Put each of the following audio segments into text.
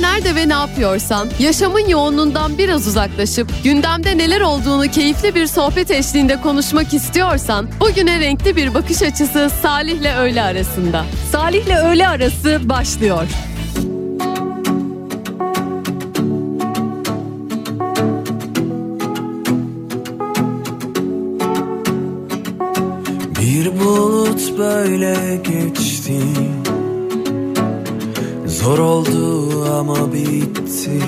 Nerede ve ne yapıyorsan, yaşamın yoğunluğundan biraz uzaklaşıp gündemde neler olduğunu keyifli bir sohbet eşliğinde konuşmak istiyorsan, bugüne renkli bir bakış açısı Salih'le öğle arasında. Salih'le öğle arası başlıyor. Bir bulut böyle geçti Zor oldu ama bitti.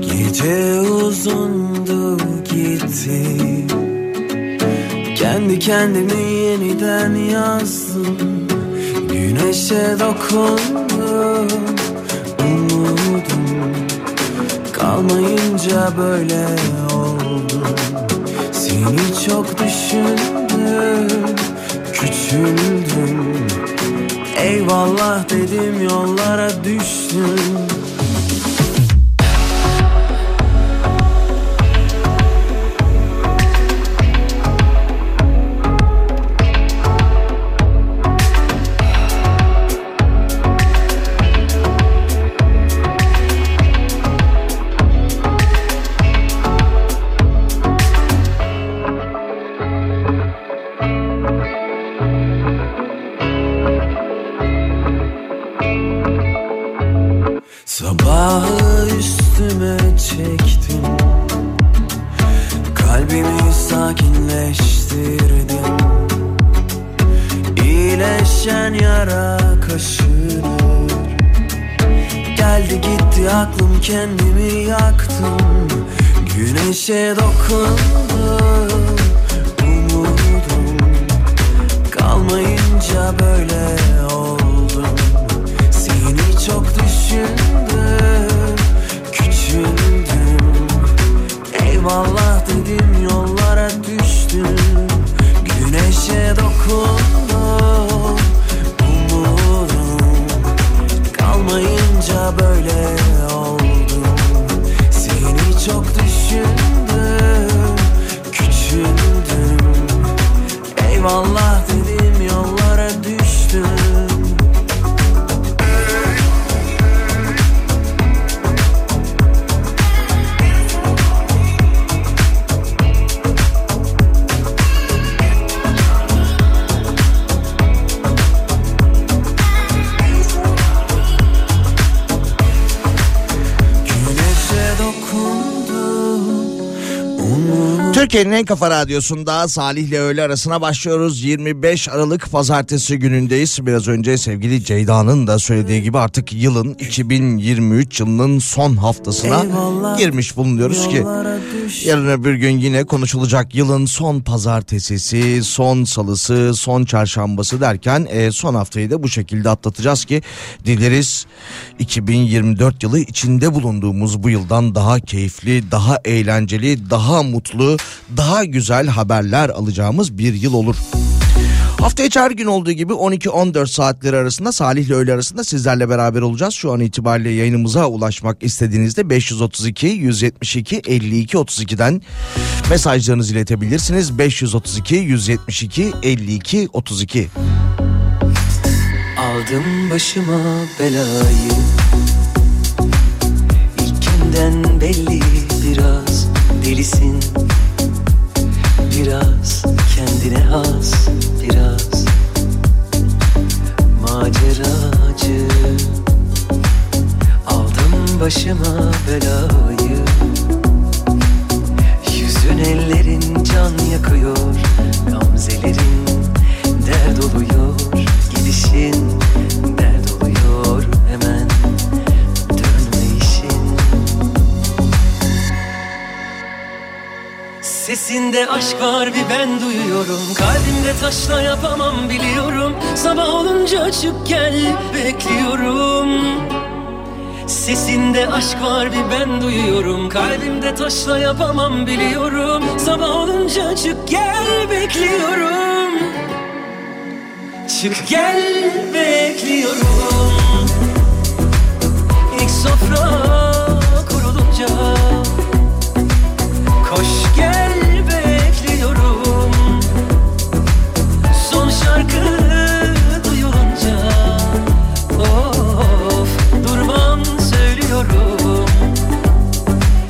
Gece uzundu gitti. Kendi kendimi yeniden yazdım. Güneşe dokundum Umudum. Kalmayınca böyle oldu. Seni çok düşündüm Küçüldüm Eyvallah dedim yollara düştüm Türkiye'nin en kafa radyosunda Salih ile öğle arasına başlıyoruz. 25 Aralık pazartesi günündeyiz. Biraz önce sevgili Ceyda'nın da söylediği gibi artık yılın 2023 yılının son haftasına Eyvallah. girmiş bulunuyoruz ki yarın öbür gün yine konuşulacak yılın son pazartesisi, son salısı, son çarşambası derken e, son haftayı da bu şekilde atlatacağız ki dileriz 2024 yılı içinde bulunduğumuz bu yıldan daha keyifli, daha eğlenceli, daha mutlu, daha güzel haberler alacağımız bir yıl olur. Hafta içi her gün olduğu gibi 12-14 saatleri arasında Salih ile öğle arasında sizlerle beraber olacağız. Şu an itibariyle yayınımıza ulaşmak istediğinizde 532 172 52 32'den mesajlarınızı iletebilirsiniz. 532 172 52 32. Aldım başıma belayı İlkinden belli biraz delisin Biraz kendine has biraz Maceracı. Aldım başıma belayı. Yüzün ellerin can yakıyor Gamzelerin dert oluyor Gidişin Sesinde aşk var bir ben duyuyorum. Kalbimde taşla yapamam biliyorum. Sabah olunca çık gel bekliyorum. Sesinde aşk var bir ben duyuyorum. Kalbimde taşla yapamam biliyorum. Sabah olunca çık gel bekliyorum. Çık gel bekliyorum. İlk sofra kurulunca Koş gel bekliyorum. Son şarkı duyulunca Of durmam söylüyorum.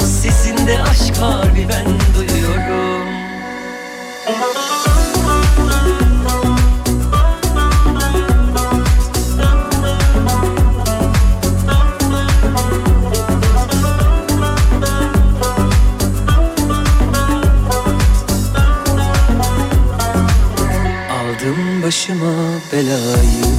Sesinde aşk var bir ben duyuyorum. başıma belayı.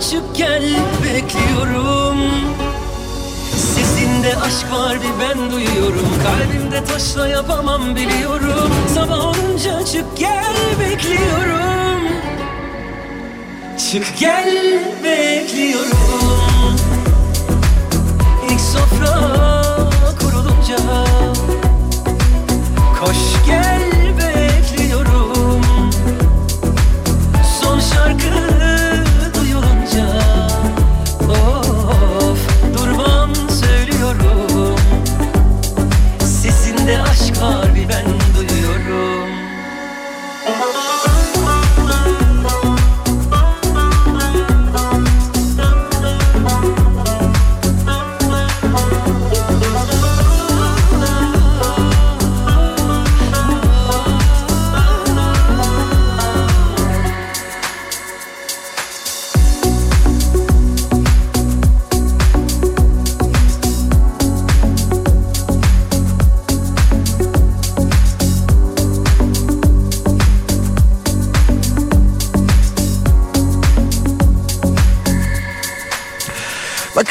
Açıp gel bekliyorum. Sesinde aşk var bir ben duyuyorum. Kalbimde taşla yapamam biliyorum. Sabah olunca açıp gel bekliyorum. Çık gel bekliyorum. İlk sofra kurulunca Koş gel bekliyorum. Son şarkı Sesinde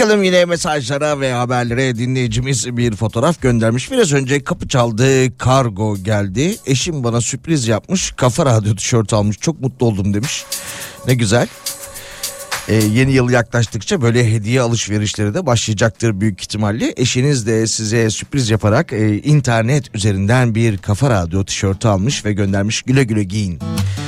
Bakalım yine mesajlara ve haberlere dinleyicimiz bir fotoğraf göndermiş. Biraz önce kapı çaldı, kargo geldi. Eşim bana sürpriz yapmış, kafa radyo tişört almış. Çok mutlu oldum demiş. Ne güzel. Ee, yeni yıl yaklaştıkça böyle hediye alışverişleri de başlayacaktır büyük ihtimalle. Eşiniz de size sürpriz yaparak e, internet üzerinden bir kafa radyo tişörtü almış ve göndermiş. Güle güle giyin. Padişah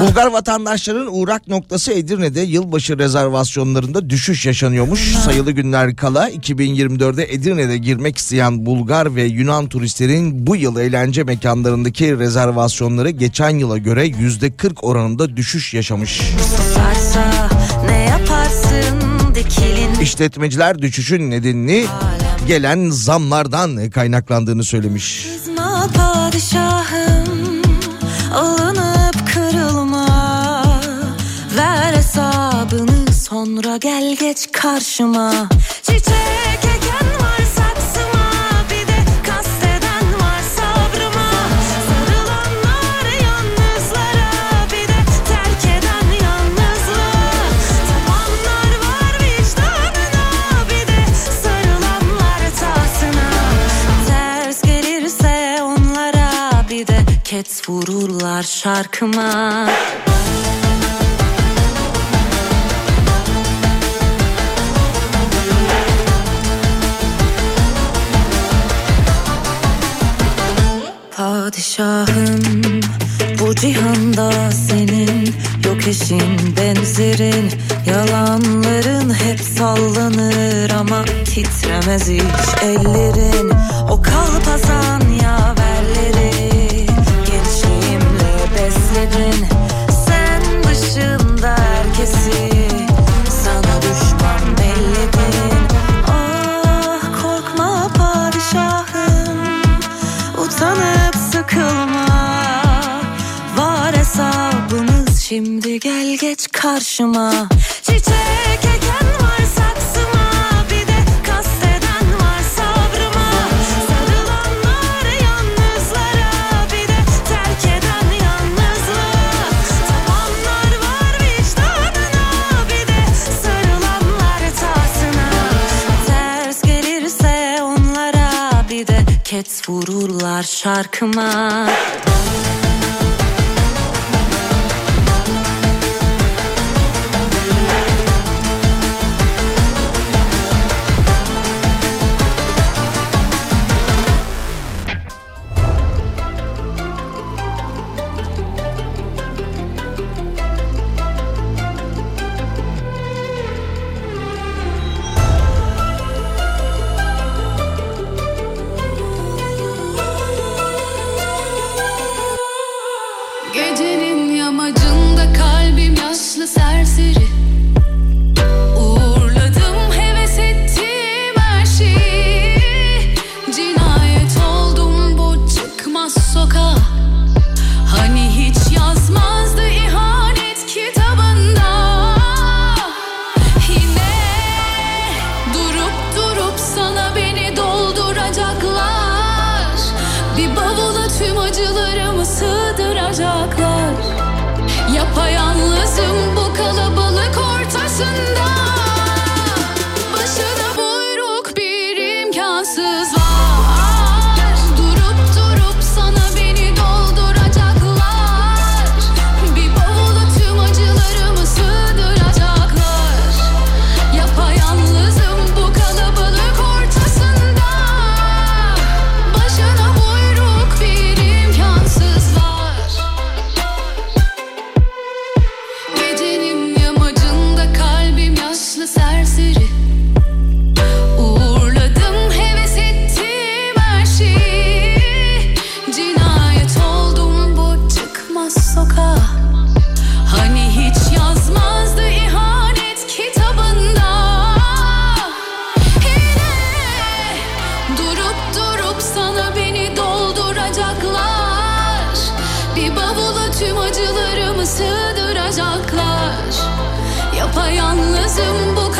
Bulgar vatandaşların uğrak noktası Edirne'de yılbaşı rezervasyonlarında düşüş yaşanıyormuş. Sayılı günler kala 2024'de Edirne'de girmek isteyen Bulgar ve Yunan turistlerin bu yıl eğlence mekanlarındaki rezervasyonları geçen yıla göre %40 oranında düşüş yaşamış. susarsa ne yaparsın dikilin İşletmeciler düşüşün nedenini gelen zamlardan kaynaklandığını söylemiş. Kızma padişahım alınıp sonra gel geç karşıma. Çiçek eken var saksıma bir de kasteden var sabrıma. Sarılanlar yalnızlara bir de terk eden yalnızlık Tapanlar var vicdanına bir de sarılanlar tasına Ters gelirse onlara bir de ket vururlar şarkıma Padişahım. Bu cihanda senin yok eşin benzerin. Yalanların hep sallanır ama titremez hiç ellerin. O kalpazan yaverleri gençliğimle besledin şimdi gel geç karşıma. Çiçek eken var saksıma Bir de kasteden var sabrıma. Sarılanlar yalnızlara Bir de terk eden yalnızlık Tapanlar var vicdanına Bir de sarılanlar tasına Ters gelirse onlara bir de ket vururlar şarkıma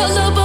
color.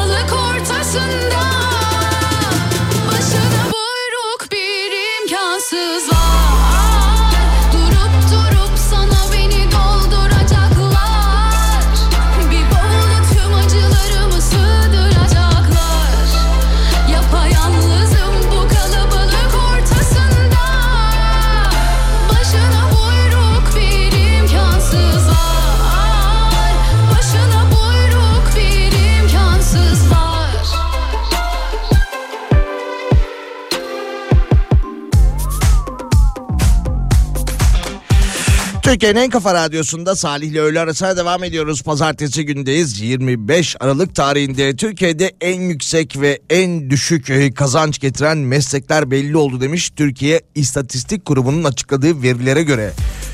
Türkiye'nin en kafa radyosunda Salih ile öğle arasına devam ediyoruz. Pazartesi gündeyiz. 25 Aralık tarihinde Türkiye'de en yüksek ve en düşük e, kazanç getiren meslekler belli oldu demiş. Türkiye İstatistik Kurumu'nun açıkladığı verilere göre.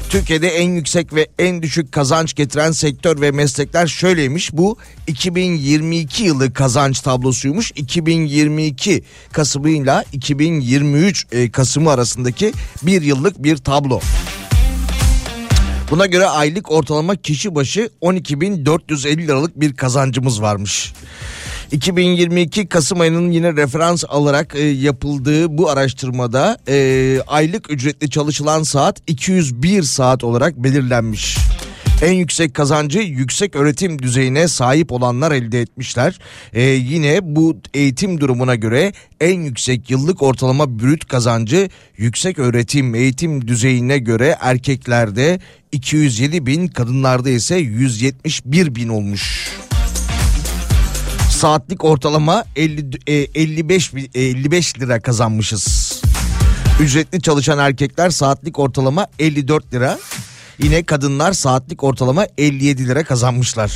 Türkiye'de en yüksek ve en düşük kazanç getiren sektör ve meslekler şöyleymiş. Bu 2022 yılı kazanç tablosuymuş. 2022 Kasım'ı ile 2023 e, Kasım'ı arasındaki bir yıllık bir tablo. Buna göre aylık ortalama kişi başı 12.450 liralık bir kazancımız varmış. 2022 Kasım ayının yine referans alarak e, yapıldığı bu araştırmada e, aylık ücretli çalışılan saat 201 saat olarak belirlenmiş. En yüksek kazancı yüksek öğretim düzeyine sahip olanlar elde etmişler. E, yine bu eğitim durumuna göre en yüksek yıllık ortalama brüt kazancı yüksek öğretim eğitim düzeyine göre erkeklerde 207 bin kadınlarda ise 171 bin olmuş. Saatlik ortalama 50, e, 55 bi- e, 55 lira kazanmışız. Ücretli çalışan erkekler saatlik ortalama 54 lira. Yine kadınlar saatlik ortalama 57 lira kazanmışlar.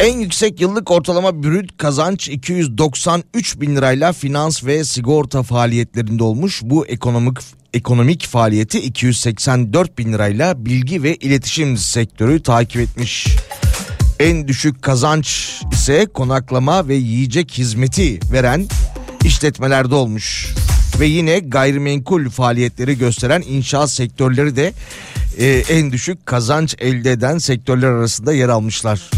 En yüksek yıllık ortalama brüt kazanç 293 bin lirayla finans ve sigorta faaliyetlerinde olmuş. Bu ekonomik ekonomik faaliyeti 284 bin lirayla bilgi ve iletişim sektörü takip etmiş. En düşük kazanç ise konaklama ve yiyecek hizmeti veren işletmelerde olmuş. Ve yine gayrimenkul faaliyetleri gösteren inşaat sektörleri de e, en düşük kazanç elde eden sektörler arasında yer almışlar.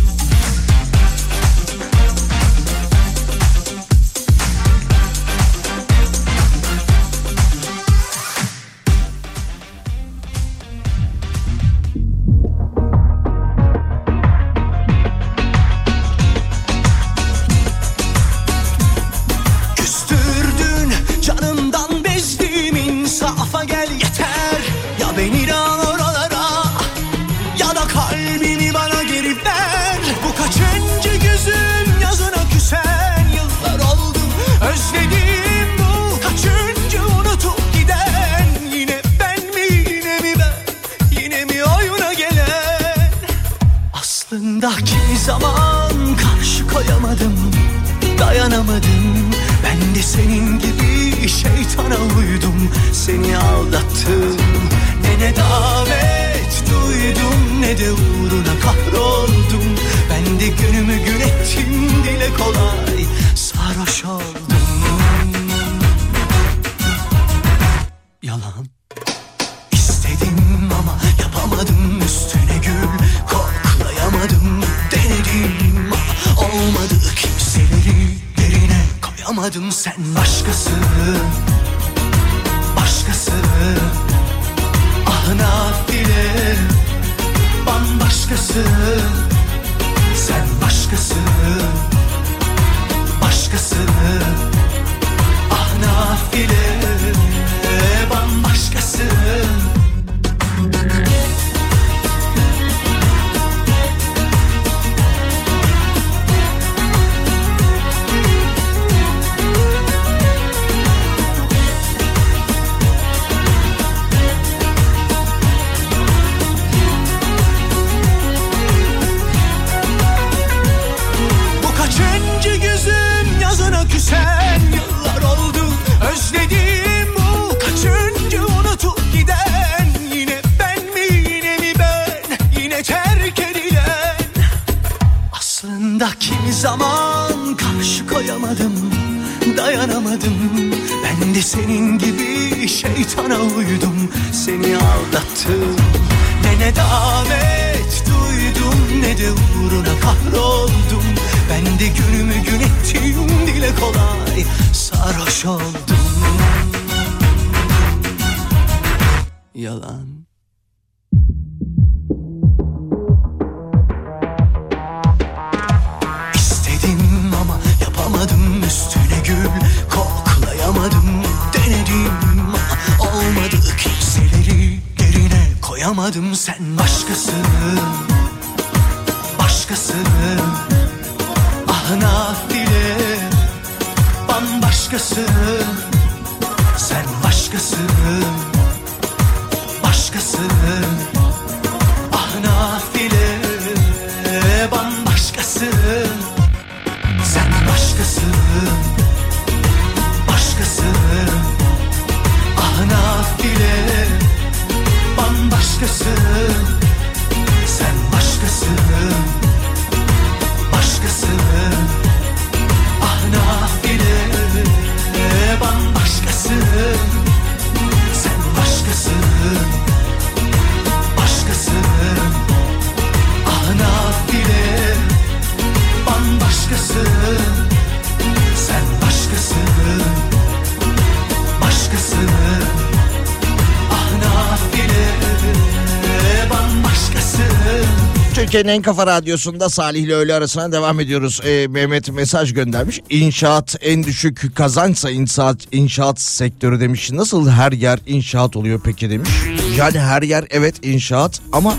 Türkiye'nin en kafa radyosunda Salih ile öğle arasına devam ediyoruz. Ee, Mehmet mesaj göndermiş. İnşaat en düşük kazançsa inşaat, inşaat sektörü demiş. Nasıl her yer inşaat oluyor peki demiş. Yani her yer evet inşaat ama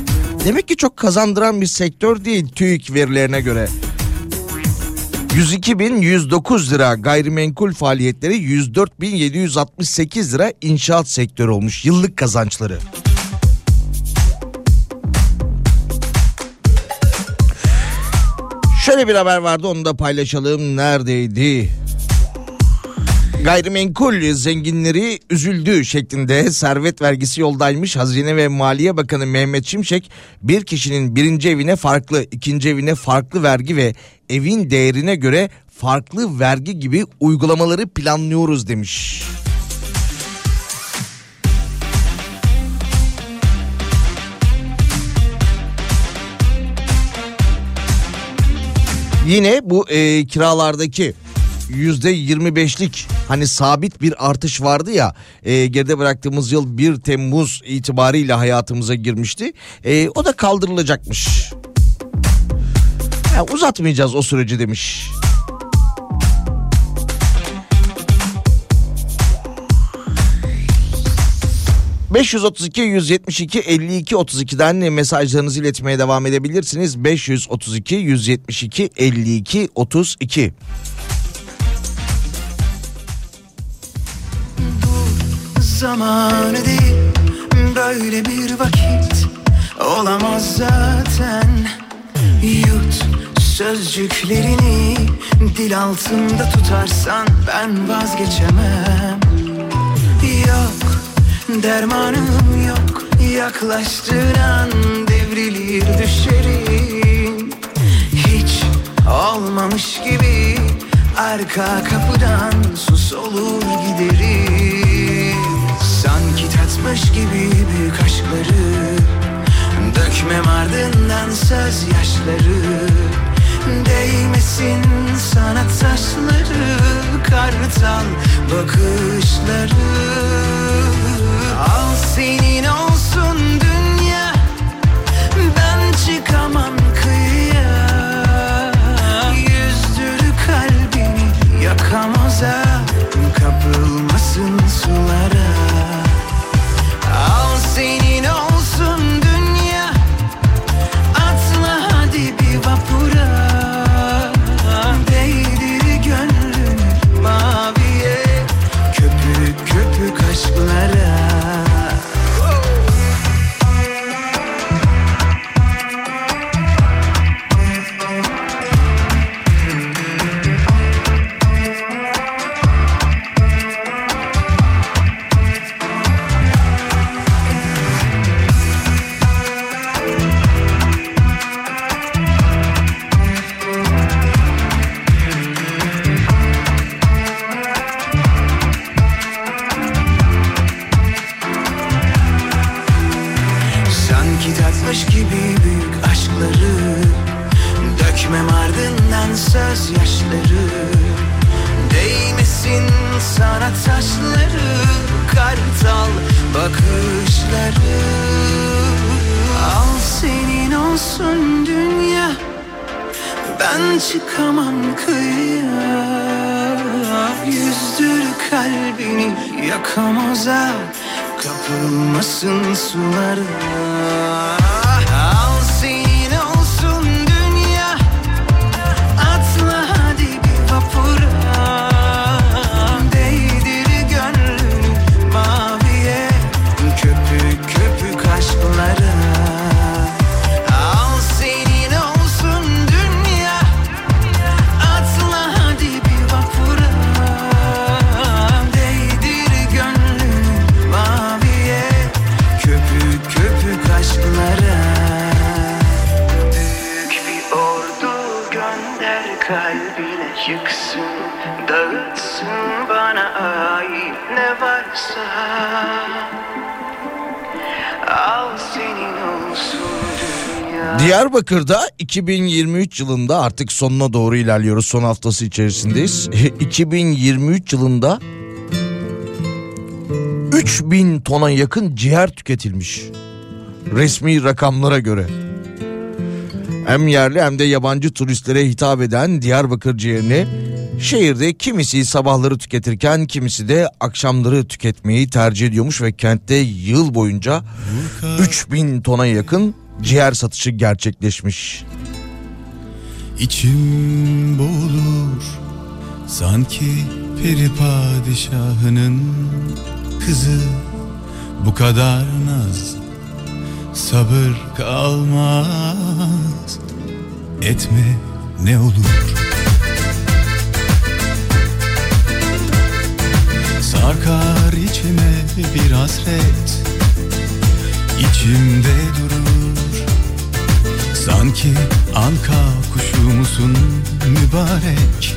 demek ki çok kazandıran bir sektör değil TÜİK verilerine göre. 102.109 lira gayrimenkul faaliyetleri 104.768 lira inşaat sektörü olmuş yıllık kazançları. Şöyle bir haber vardı onu da paylaşalım. Neredeydi? Gayrimenkul zenginleri üzüldü şeklinde servet vergisi yoldaymış. Hazine ve Maliye Bakanı Mehmet Şimşek bir kişinin birinci evine farklı, ikinci evine farklı vergi ve evin değerine göre farklı vergi gibi uygulamaları planlıyoruz demiş. Yine bu e, kiralardaki yüzde 25'lik hani sabit bir artış vardı ya e, geride bıraktığımız yıl 1 Temmuz itibariyle hayatımıza girmişti. E, o da kaldırılacakmış. Ya, uzatmayacağız o süreci demiş. ...532 172 52 32'den mesajlarınızı iletmeye devam edebilirsiniz. 532 172 52 32. zamanı değil Böyle bir vakit olamaz zaten Yut sözcüklerini dil altında tutarsan ben vazgeçemem Yok dermanım yok yaklaştığın an devrilir düşerim Hiç olmamış gibi arka kapıdan sus olur giderim. Sanki tatmış gibi büyük aşkları Dökmem ardından söz yaşları. Değmesin sana taşları Kar bakışları Al senin Diyarbakır'da 2023 yılında artık sonuna doğru ilerliyoruz. Son haftası içerisindeyiz. 2023 yılında 3000 tona yakın ciğer tüketilmiş. Resmi rakamlara göre. Hem yerli hem de yabancı turistlere hitap eden Diyarbakır ciğerini şehirde kimisi sabahları tüketirken kimisi de akşamları tüketmeyi tercih ediyormuş ve kentte yıl boyunca 3000 tona yakın ciğer satışı gerçekleşmiş. İçim boğulur sanki peri padişahının kızı. Bu kadar naz sabır kalmaz. Etme ne olur. Sarkar içime bir hasret. İçimde durur Sanki anka kuşu musun mübarek?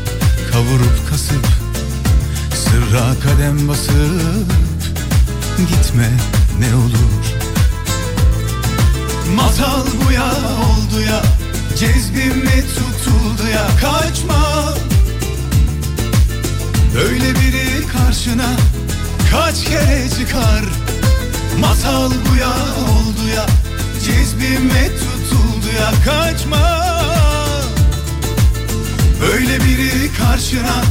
Kavurup kasıp sırra kadem basıp Gitme ne olur. Masal bu ya oldu ya Cezbime tutuldu ya Kaçma. Böyle biri karşına Kaç kere çıkar? Masal bu ya oldu ya Cezbime tutuldu ya kaçma. Böyle biri karşına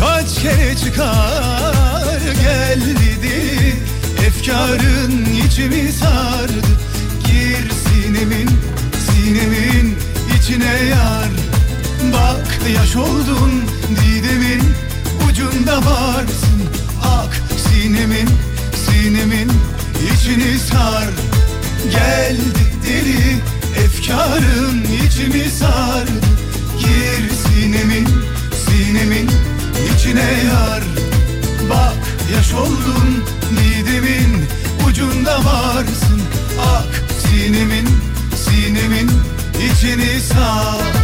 kaç kere çıkar. Gel dedi efkarın içimi sardı. Gir sinemin sinemin içine yar. Bak yaş oldun didemin ucunda varsın. Ak sinemin sinemin içini sar. Geldi deli efkarın içimi sardı. Gir sinemin sinemin içine yar. Bak yaş oldun didemin ucunda varsın. Ak sinemin sinemin içini sar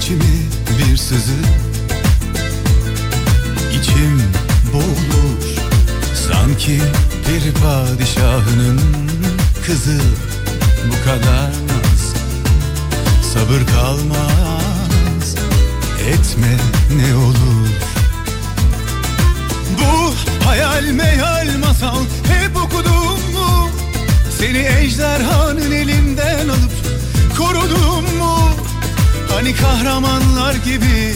içimi bir sızı. İçim boğulur Sanki bir padişahının kızı. Bu kadar naz Sabır kalmaz Etme ne olur. Bu hayal meyal masal Hep okudum mu? Seni ejderhanın elinden alıp Korudum mu Hani kahramanlar gibi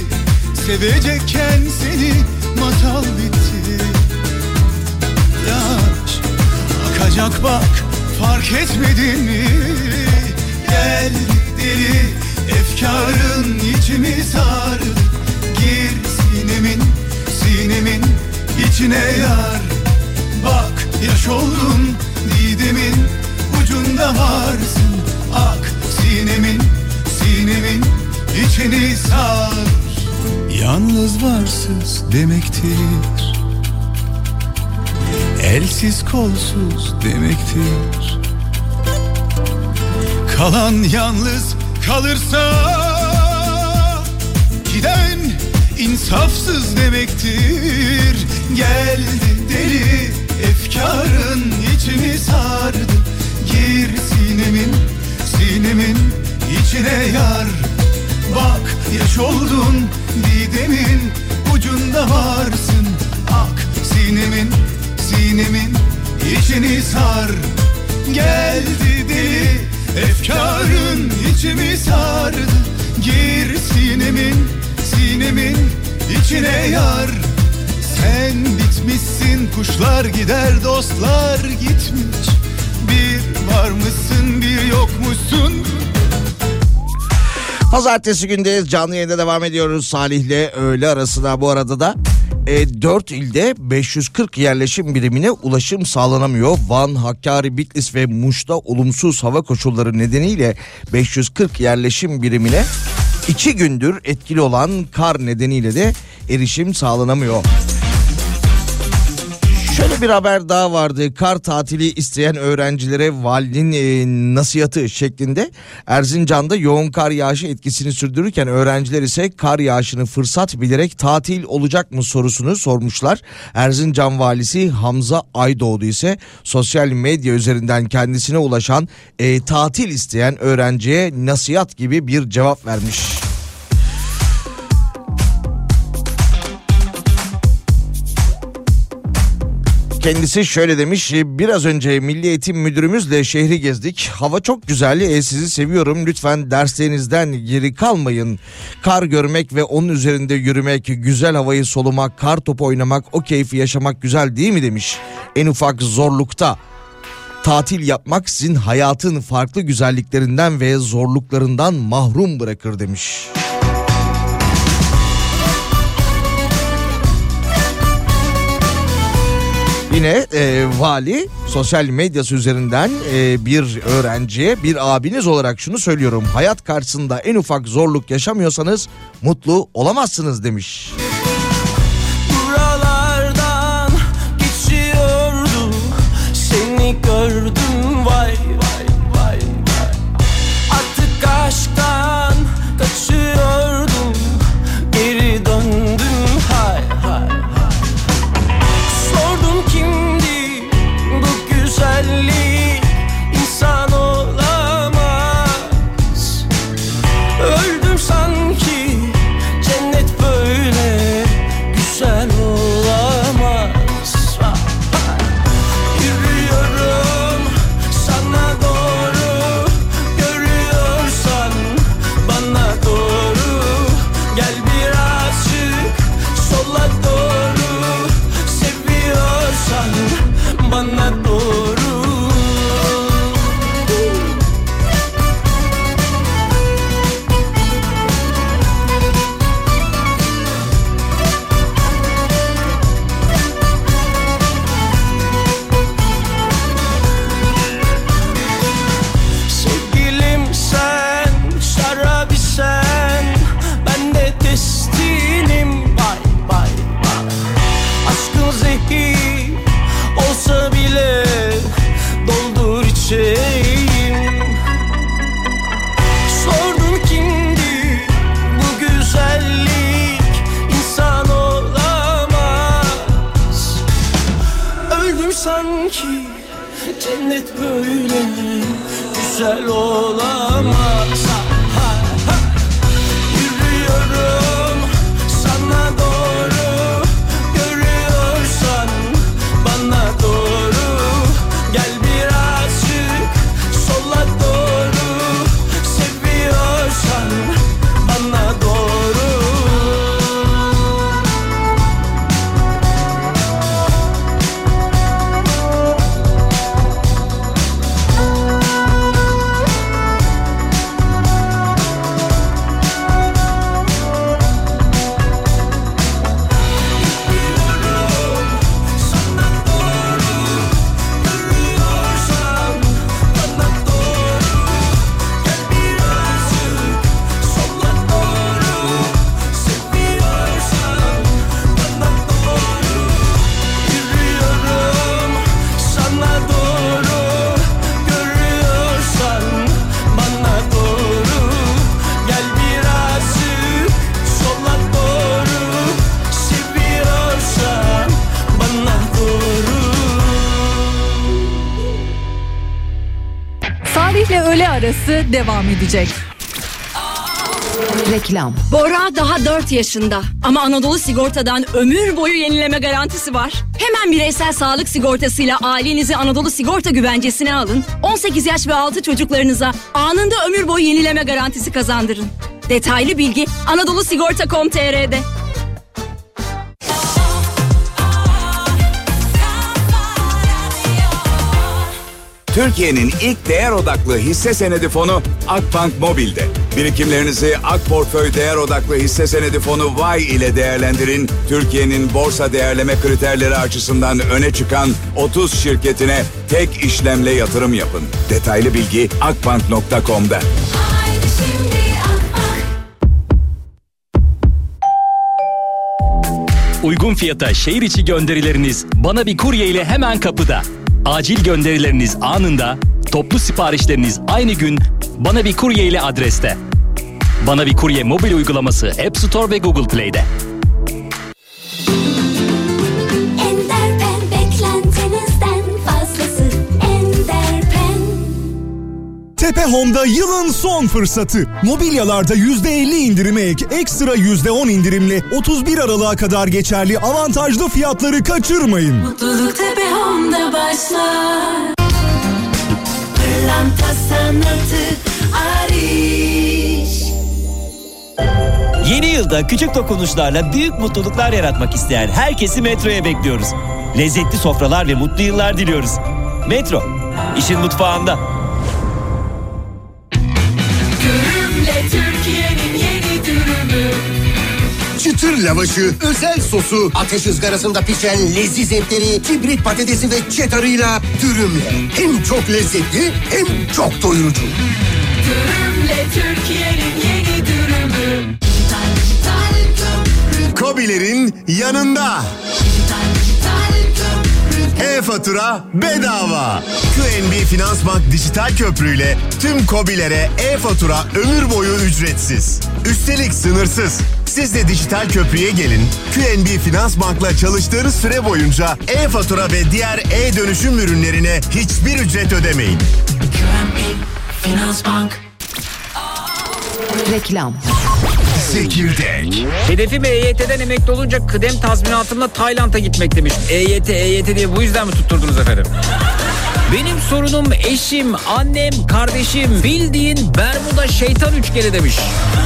Sevecekken seni masal bitti. Yaş akacak bak fark etmedin mi? Gel deli efkarın içimi sardı Gir sinemin sinemin içine yar. Bak yaş oldun didemin ucunda varsın. Ak sinemin içini sar. Yalnız varsız demektir. Elsiz kolsuz demektir. Kalan yalnız kalırsa Giden insafsız demektir. Geldi deli ucunda varsın. Ak sinemin sinemin içini sar. Geldi deli efkarın içimi sardı. Gir sinemin sinemin içine yar. Sen bitmişsin kuşlar gider dostlar gitmiş. Bir var mısın bir yokmuşsun Pazartesi gündeyiz canlı yayında devam ediyoruz Salih'le öğle arasında bu arada da e, 4 ilde 540 yerleşim birimine ulaşım sağlanamıyor. Van, Hakkari, Bitlis ve Muş'ta olumsuz hava koşulları nedeniyle 540 yerleşim birimine 2 gündür etkili olan kar nedeniyle de erişim sağlanamıyor. Şöyle bir haber daha vardı. Kar tatili isteyen öğrencilere valinin e, nasihatı şeklinde Erzincan'da yoğun kar yağışı etkisini sürdürürken öğrenciler ise kar yağışını fırsat bilerek tatil olacak mı sorusunu sormuşlar. Erzincan valisi Hamza Aydoğdu ise sosyal medya üzerinden kendisine ulaşan e, tatil isteyen öğrenciye nasihat gibi bir cevap vermiş. Kendisi şöyle demiş biraz önce Milli Eğitim Müdürümüzle şehri gezdik. Hava çok güzel. E, sizi seviyorum. Lütfen derslerinizden geri kalmayın. Kar görmek ve onun üzerinde yürümek güzel havayı solumak kar topu oynamak o keyfi yaşamak güzel değil mi? demiş. En ufak zorlukta tatil yapmak sizin hayatın farklı güzelliklerinden ve zorluklarından mahrum bırakır demiş. Yine e, vali sosyal medyası üzerinden e, bir öğrenciye bir abiniz olarak şunu söylüyorum. Hayat karşısında en ufak zorluk yaşamıyorsanız mutlu olamazsınız demiş. Devam edecek. Reklam. Bora daha 4 yaşında ama Anadolu Sigorta'dan ömür boyu yenileme garantisi var. Hemen bireysel sağlık sigortasıyla ailenizi Anadolu Sigorta güvencesine alın. 18 yaş ve altı çocuklarınıza anında ömür boyu yenileme garantisi kazandırın. Detaylı bilgi Anadolu Türkiye'nin ilk değer odaklı hisse senedi fonu Akbank Mobil'de. Birikimlerinizi Ak Portföy Değer Odaklı Hisse Senedi Fonu Y ile değerlendirin. Türkiye'nin borsa değerleme kriterleri açısından öne çıkan 30 şirketine tek işlemle yatırım yapın. Detaylı bilgi akbank.com'da. Uygun fiyata şehir içi gönderileriniz bana bir kurye ile hemen kapıda. Acil gönderileriniz anında, toplu siparişleriniz aynı gün bana bir kurye ile adreste. Bana bir kurye mobil uygulaması App Store ve Google Play'de. Tepe Home'da yılın son fırsatı. Mobilyalarda %50 indirime ek, ekstra %10 indirimli 31 Aralık'a kadar geçerli avantajlı fiyatları kaçırmayın. Mutluluk tepe homda başlar Pırlanta sanatı Ariş Yeni yılda küçük dokunuşlarla büyük mutluluklar yaratmak isteyen herkesi Metro'ya bekliyoruz. Lezzetli sofralar ve mutlu yıllar diliyoruz. Metro, işin mutfağında. Çıtır lavaşı, özel sosu, ateş ızgarasında pişen leziz etleri, kibrit patatesi ve çetarıyla dürümle. Hem çok lezzetli hem çok doyurucu. Dürümle Türkiye'nin yeni dürümü Kobilerin yanında. E-fatura bedava. QNB Finansbank dijital köprüyle tüm kobilere e-fatura ömür boyu ücretsiz. Üstelik sınırsız. Siz de dijital köprüye gelin. QNB Finansbank'la çalıştığınız süre boyunca e-fatura ve diğer e-dönüşüm ürünlerine hiçbir ücret ödemeyin. Finansbank Reklam. Zekirdek. Hedefim EYT'den emekli olunca kıdem tazminatımla Tayland'a gitmek demiş. EYT, EYT diye bu yüzden mi tutturdunuz efendim? Benim sorunum eşim, annem, kardeşim bildiğin Bermuda şeytan üçgeni demiş.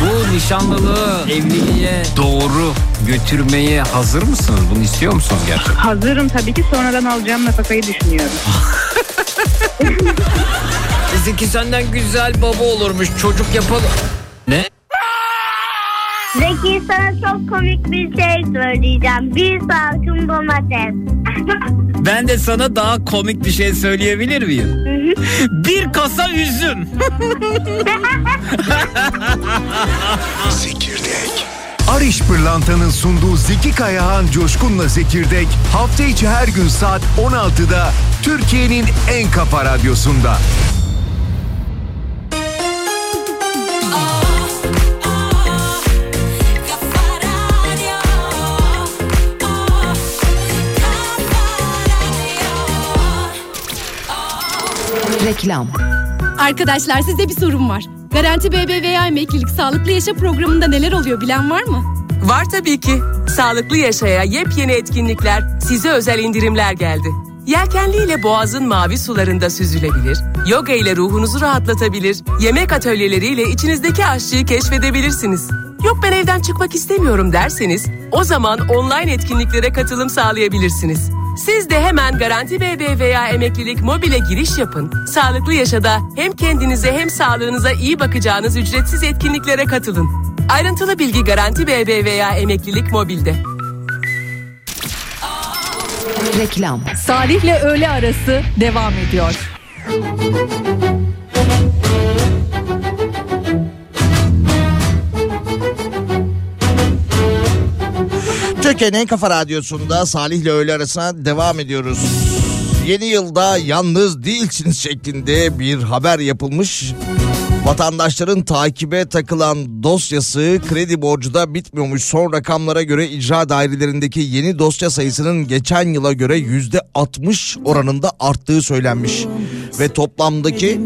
Bu nişanlılığı evliliğe doğru götürmeye hazır mısınız? Bunu istiyor musunuz gerçekten? Hazırım tabii ki sonradan alacağım nafakayı düşünüyorum. Bizimki senden güzel baba olurmuş çocuk yapalım. Ne? Zeki sana çok komik bir şey söyleyeceğim. Bir salkım domates. Ben de sana daha komik bir şey söyleyebilir miyim? Bir kasa üzüm. Zekirdek. Ariş Pırlanta'nın sunduğu Zeki Kayahan Coşkun'la Zekirdek hafta içi her gün saat 16'da Türkiye'nin en kafa radyosunda. Reklam. Arkadaşlar size bir sorum var. Garanti BBVA emeklilik sağlıklı yaşa programında neler oluyor bilen var mı? Var tabii ki. Sağlıklı Yaşaya yepyeni etkinlikler, size özel indirimler geldi. Yelkenli ile boğazın mavi sularında süzülebilir, yoga ile ruhunuzu rahatlatabilir, yemek atölyeleriyle içinizdeki aşçıyı keşfedebilirsiniz. Yok ben evden çıkmak istemiyorum derseniz, o zaman online etkinliklere katılım sağlayabilirsiniz. Siz de hemen Garanti BBVA Emeklilik Mobil'e giriş yapın. Sağlıklı Yaşada hem kendinize hem sağlığınıza iyi bakacağınız ücretsiz etkinliklere katılın. Ayrıntılı bilgi Garanti BBVA Emeklilik Mobil'de. Reklam. Salih'le öğle arası devam ediyor. Türkiye'nin Kafa Radyosu'nda Salih'le öğle arasına devam ediyoruz. Yeni yılda yalnız değilsiniz şeklinde bir haber yapılmış. Vatandaşların takibe takılan dosyası kredi borcu da bitmiyormuş. Son rakamlara göre icra dairelerindeki yeni dosya sayısının geçen yıla göre yüzde 60 oranında arttığı söylenmiş. Ve toplamdaki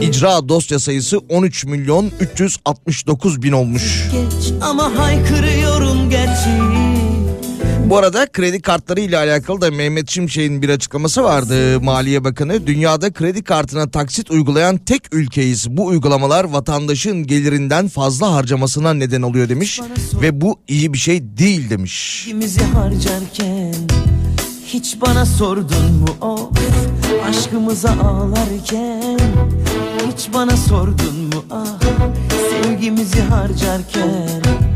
icra dosya sayısı 13 milyon 369 bin olmuş. Geç ama haykırıyorum gerçeği Bu arada kredi kartları ile alakalı da Mehmet Şimşek'in bir açıklaması vardı Maliye Bakanı. Dünyada kredi kartına taksit uygulayan tek ülkeyiz. Bu uygulamalar vatandaşın gelirinden fazla harcamasına neden oluyor demiş. Ve bu iyi bir şey değil demiş. İkimizi harcarken hiç bana sordun mu of Aşkımıza ağlarken hiç bana sordun mu ah Sevgimizi harcarken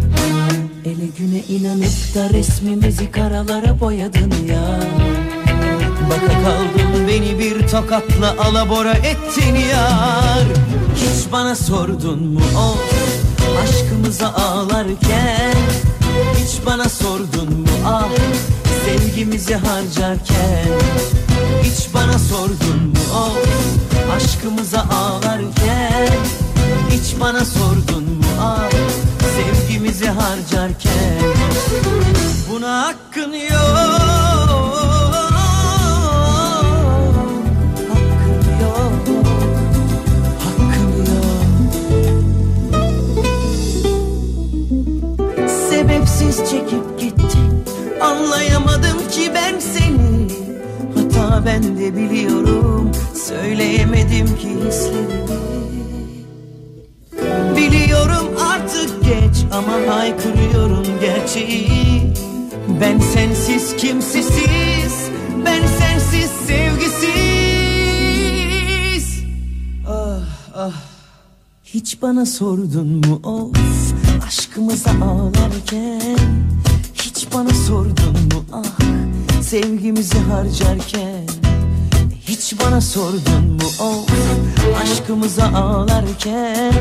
Ele güne inanıp da resmimizi karalara boyadın ya. Baka kaldım beni bir tokatla alabora ettin yar. Hiç bana sordun mu of Aşkımıza ağlarken? Hiç bana sordun mu ah Sevgimizi harcarken? Hiç bana sordun mu of Aşkımıza ağlarken? Hiç bana sordun mu ah Sevgimizi harcarken Buna hakkın yok. Sebepsiz çekip gittin Anlayamadım ki ben seni. Hata ben de biliyorum. Söyleyemedim ki hislerimi. Biliyorum ama haykırıyorum gerçeği. Ben sensiz kimsesiz Ben sensiz sevgisiz. Ah ah. Hiç bana sordun mu of Aşkımıza ağlarken? Hiç bana sordun mu ah Sevgimizi harcarken hiç bana sordun mu of Aşkımıza ağlarken?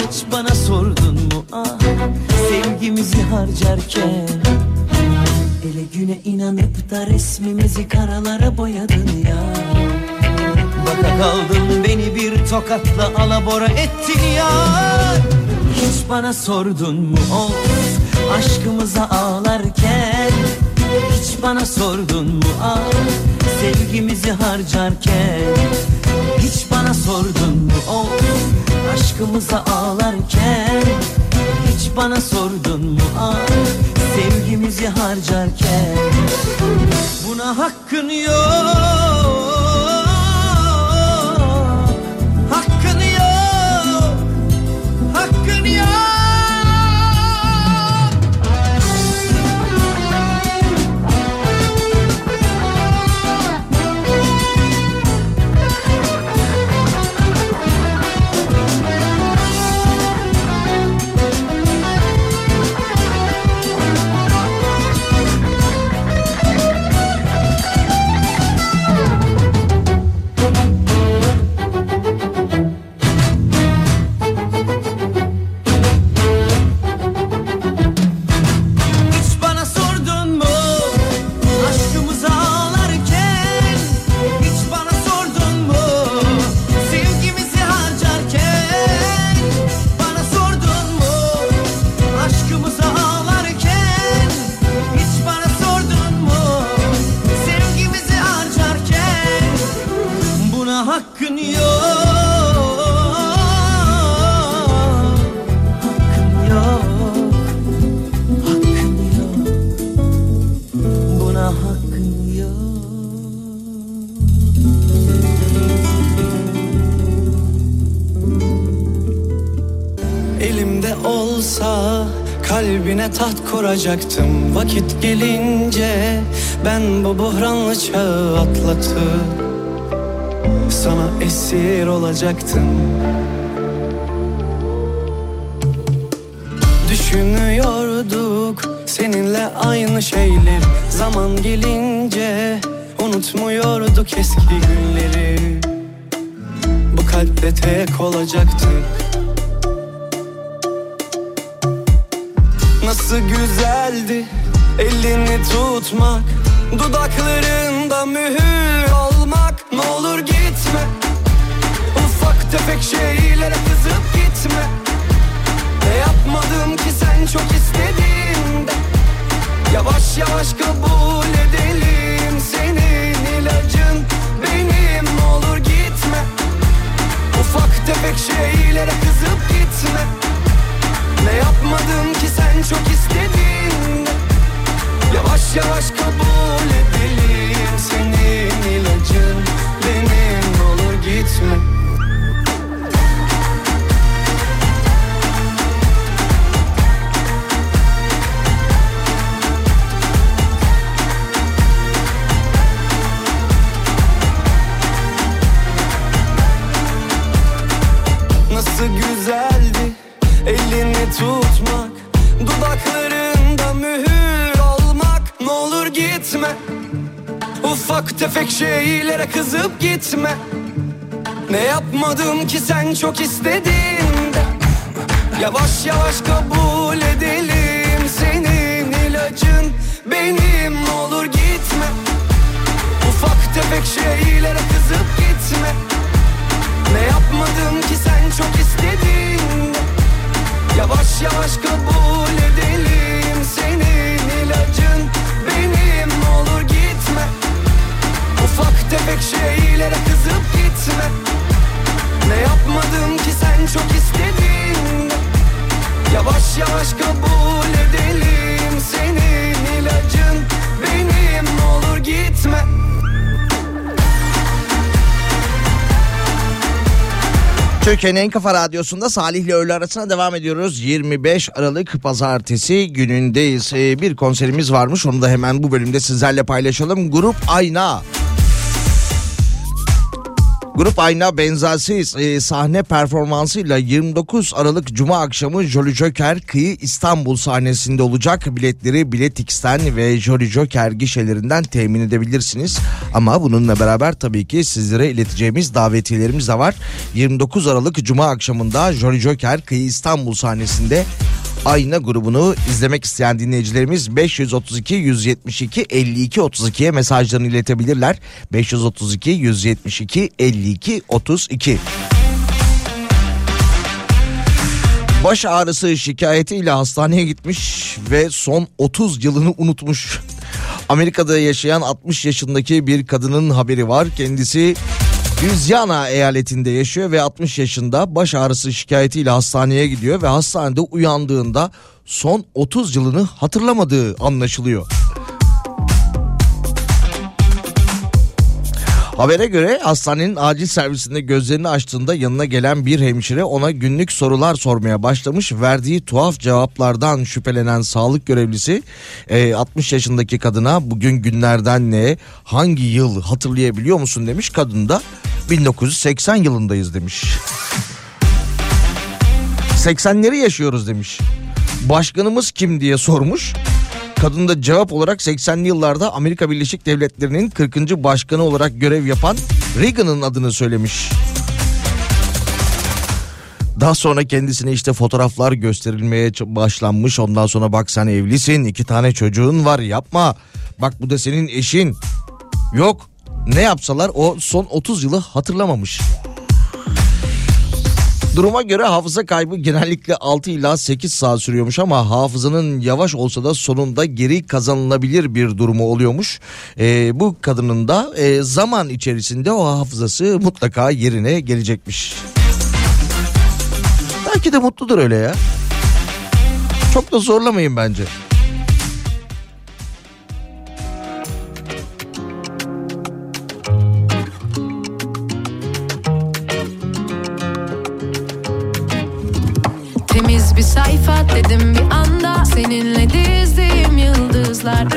Hiç bana sordun mu ah Sevgimizi harcarken? Ele güne inanıp da resmimizi karalara boyadın ya. Baka kaldım beni bir tokatla alabora ettin ya. Hiç bana sordun mu of Aşkımıza ağlarken Hiç bana sordun mu ah Sevgimizi harcarken? Hiç bana sordun mu of Aşkımıza ağlarken? Hiç bana sordun mu ah Sevgimizi harcarken? Buna hakkın yok Hakkın yok Hakkın yok Kuracaktım vakit gelince Ben bu buhranlı çağı atlatıp Sana esir olacaktım. Düşünüyorduk seninle aynı şeyler. Zaman gelince unutmuyorduk eski günleri. Bu kalpte tek olacaktık Nasıl güzeldi elini tutmak Dudaklarında mühür olmak. Ne olur gitme Ufak tefek şeylere kızıp gitme. Ne yapmadım ki sen çok istediğinde? Yavaş yavaş kabul edelim Senin ilacın benim. Ne olur gitme Ufak tefek şeylere kızıp gitme ne yapmadım ki sen çok istedin? Yavaş yavaş kabul edelim Senin ilacın. Benim olur gitme Ufak tefek şeylere kızıp gitme. Ne yapmadım ki sen çok istedin de. Yavaş yavaş kabul edelim Senin ilacın. Benim olur gitme. Ufak tefek şeylere kızıp gitme. Ne yapmadım ki sen çok istedin de. Yavaş yavaş kabul edelim tefek şeylere kızıp gitme Ne yapmadım ki sen çok istedin Yavaş yavaş kabul edelim Senin ilacın benim olur gitme Türkiye'nin en kafa radyosunda Salih ile öğle arasına devam ediyoruz. 25 Aralık pazartesi günündeyiz. Ee, bir konserimiz varmış onu da hemen bu bölümde sizlerle paylaşalım. Grup Ayna. Grup Ayna benzersiz e, sahne performansıyla 29 Aralık Cuma akşamı Jolly Joker Kıyı İstanbul sahnesinde olacak. Biletleri Biletix'ten ve Jolly Joker gişelerinden temin edebilirsiniz. Ama bununla beraber tabii ki sizlere ileteceğimiz davetiyelerimiz de var. 29 Aralık Cuma akşamında Jolly Joker Kıyı İstanbul sahnesinde Ayna grubunu izlemek isteyen dinleyicilerimiz 532 172 52 32'ye mesajlarını iletebilirler. 532 172 52 32. Baş ağrısı şikayetiyle hastaneye gitmiş ve son 30 yılını unutmuş. Amerika'da yaşayan 60 yaşındaki bir kadının haberi var. Kendisi Louisiana eyaletinde yaşıyor ve 60 yaşında baş ağrısı şikayetiyle hastaneye gidiyor ve hastanede uyandığında son 30 yılını hatırlamadığı anlaşılıyor. Habere göre hastanenin acil servisinde gözlerini açtığında yanına gelen bir hemşire ona günlük sorular sormaya başlamış. Verdiği tuhaf cevaplardan şüphelenen sağlık görevlisi e, 60 yaşındaki kadına bugün günlerden ne hangi yıl hatırlayabiliyor musun demiş. Kadın da 1980 yılındayız demiş. 80'leri yaşıyoruz demiş. Başkanımız kim diye sormuş. Kadın da cevap olarak 80'li yıllarda Amerika Birleşik Devletleri'nin 40. başkanı olarak görev yapan Reagan'ın adını söylemiş. Daha sonra kendisine işte fotoğraflar gösterilmeye başlanmış. Ondan sonra bak sen evlisin, iki tane çocuğun var yapma. Bak bu da senin eşin. Yok ne yapsalar o son 30 yılı hatırlamamış. Duruma göre hafıza kaybı genellikle 6 ila 8 saat sürüyormuş ama hafızanın yavaş olsa da sonunda geri kazanılabilir bir durumu oluyormuş. Ee, bu kadının da e, zaman içerisinde o hafızası mutlaka yerine gelecekmiş. Belki de mutludur öyle ya. Çok da zorlamayın bence. Dedim bir anda. Seninle dizdiğim yıldızlar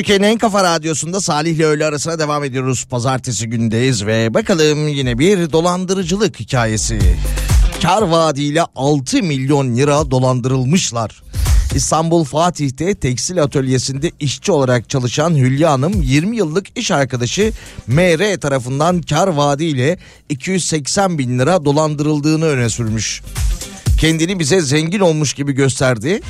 Türkiye'nin en kafa radyosunda Salih ile öğle arasına devam ediyoruz. Pazartesi gündeyiz ve bakalım yine bir dolandırıcılık hikayesi. Kar vaadiyle 6 milyon lira dolandırılmışlar. İstanbul Fatih'te tekstil atölyesinde işçi olarak çalışan Hülya Hanım 20 yıllık iş arkadaşı MR tarafından kar vaadiyle 280 bin lira dolandırıldığını öne sürmüş. Kendini bize zengin olmuş gibi gösterdi.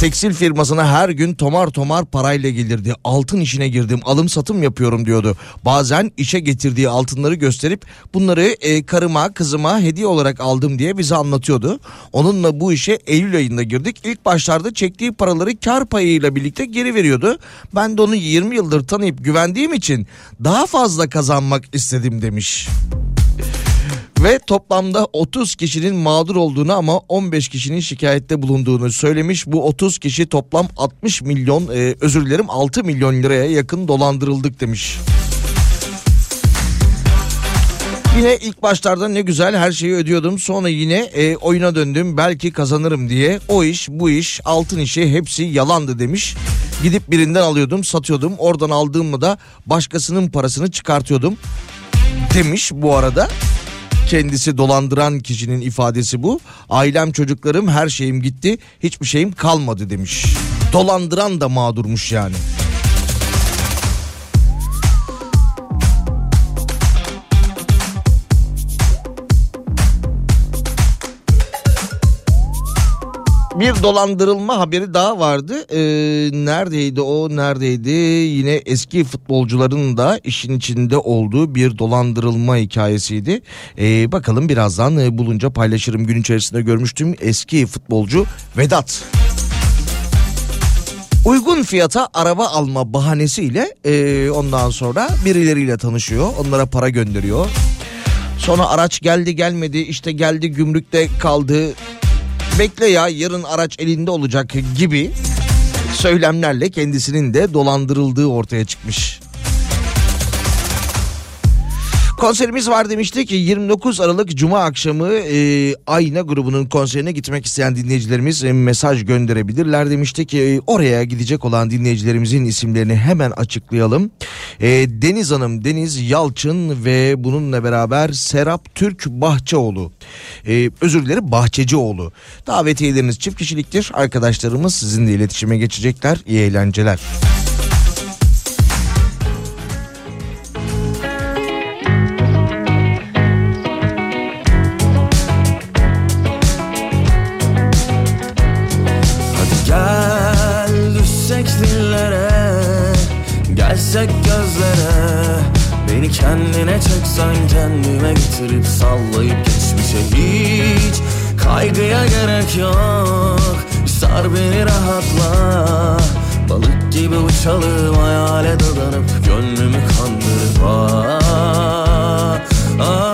Tekstil firmasına her gün tomar tomar parayla gelirdi. Altın işine girdim, alım satım yapıyorum diyordu. Bazen işe getirdiği altınları gösterip bunları e, karıma, kızıma hediye olarak aldım diye bize anlatıyordu. Onunla bu işe Eylül ayında girdik. İlk başlarda çektiği paraları kar payıyla birlikte geri veriyordu. Ben de onu 20 yıldır tanıyıp güvendiğim için daha fazla kazanmak istedim demiş. Ve toplamda 30 kişinin mağdur olduğunu ama 15 kişinin şikayette bulunduğunu söylemiş. Bu 30 kişi toplam 60 milyon e, özür dilerim 6 milyon liraya yakın dolandırıldık demiş. Yine ilk başlarda ne güzel her şeyi ödüyordum. Sonra yine e, oyuna döndüm belki kazanırım diye. O iş bu iş altın işi hepsi yalandı demiş. Gidip birinden alıyordum satıyordum. Oradan aldığımı da başkasının parasını çıkartıyordum demiş bu arada. Kendisi dolandıran kişinin ifadesi bu. Ailem çocuklarım her şeyim gitti hiçbir şeyim kalmadı demiş. Dolandıran da mağdurmuş yani. Bir dolandırılma haberi daha vardı. Ee, neredeydi o neredeydi? Yine eski futbolcuların da işin içinde olduğu bir dolandırılma hikayesiydi. Ee, bakalım birazdan e, bulunca paylaşırım. Gün içerisinde görmüştüm eski futbolcu Vedat. Uygun fiyata araba alma bahanesiyle e, ondan sonra birileriyle tanışıyor. Onlara para gönderiyor. Sonra araç geldi gelmedi işte geldi gümrükte kaldı bekle ya yarın araç elinde olacak gibi söylemlerle kendisinin de dolandırıldığı ortaya çıkmış. Konserimiz var demiştik ki 29 Aralık Cuma akşamı e, Ayna grubunun konserine gitmek isteyen dinleyicilerimiz e, mesaj gönderebilirler demiştik. E, oraya gidecek olan dinleyicilerimizin isimlerini hemen açıklayalım. E, Deniz Hanım, Deniz Yalçın ve bununla beraber Serap Türk Bahçeoğlu. E, özür dilerim Bahçecioğlu. Davetiyeleriniz çift kişiliktir. Arkadaşlarımız sizinle iletişime geçecekler. İyi eğlenceler. Çeksen kendime getirip sallayıp geçmişe hiç Kaygıya gerek yok Sar beni rahatla Balık gibi uçalım hayale dadanıp Gönlümü kandırıp ah, ah.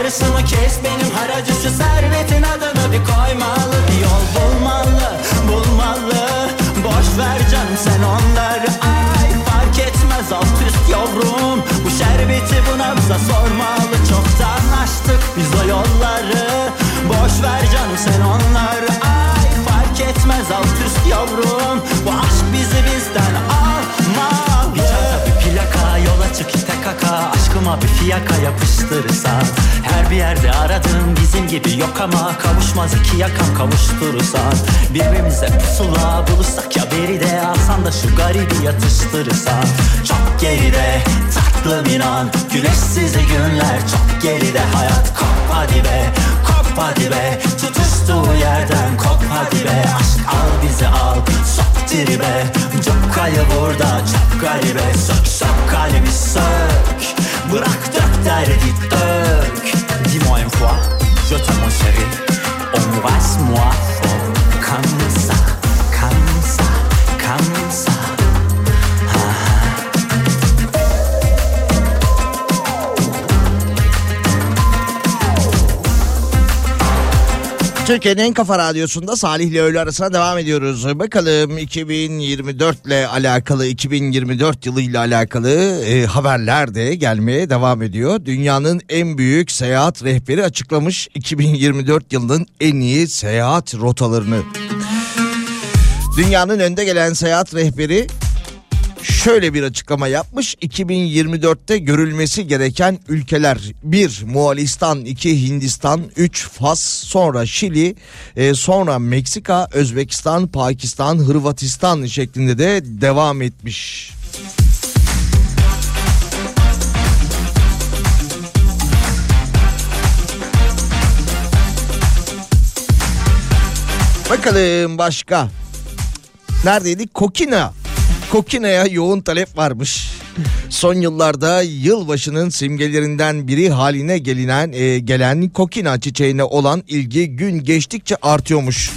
Hepsi mi yarısı mı kes benim haracı Şu servetin adını bir koymalı. Bir yol bulmalı bulmalı. Boş ver canım sen onları Ay. Fark etmez alt üst yavrum. Bu şerbeti buna bize sormalı. Çoktan açtık biz o yolları. Boş ver canım sen onları Ay. Fark etmez alt üst yavrum Aşkıma bir fiyaka yapıştırırsan Her bir yerde aradığım bizim gibi yok ama Kavuşmaz iki yakan kavuşturursan Birbirimize pusula bulursak ya beride Alsan da şu garibi yatıştırırsan Çok geride tatlım inan Güneşsiz günler. Çok geride Hayat kop hadi be hadi be Tutuştuğu yerden kop hadi be Aşk al bizi al sok tribe. Çok kayı burada çok garibe. Sök sök kalemi sök. Bırak dök derdi dök. Dis-moi une fois Je t'aime mon chéri Embrasse-moi fort Comme ça Türkiye'nin en kafa radyosunda Salih ile öğle arasına devam ediyoruz. Bakalım 2024 ile alakalı 2024 yılı ile alakalı e, haberler de gelmeye devam ediyor. Dünyanın en büyük seyahat rehberi açıklamış 2024 yılının en iyi seyahat rotalarını. Dünyanın önde gelen seyahat rehberi şöyle bir açıklama yapmış. 2024'te görülmesi gereken ülkeler 1 Moğolistan, 2 Hindistan, 3 Fas, sonra Şili, e, sonra Meksika, Özbekistan, Pakistan, Hırvatistan şeklinde de devam etmiş. Bakalım başka. Neredeydik? Kokina. Kokina'ya yoğun talep varmış. Son yıllarda yılbaşının simgelerinden biri haline gelinen e, gelen kokina çiçeğine olan ilgi gün geçtikçe artıyormuş.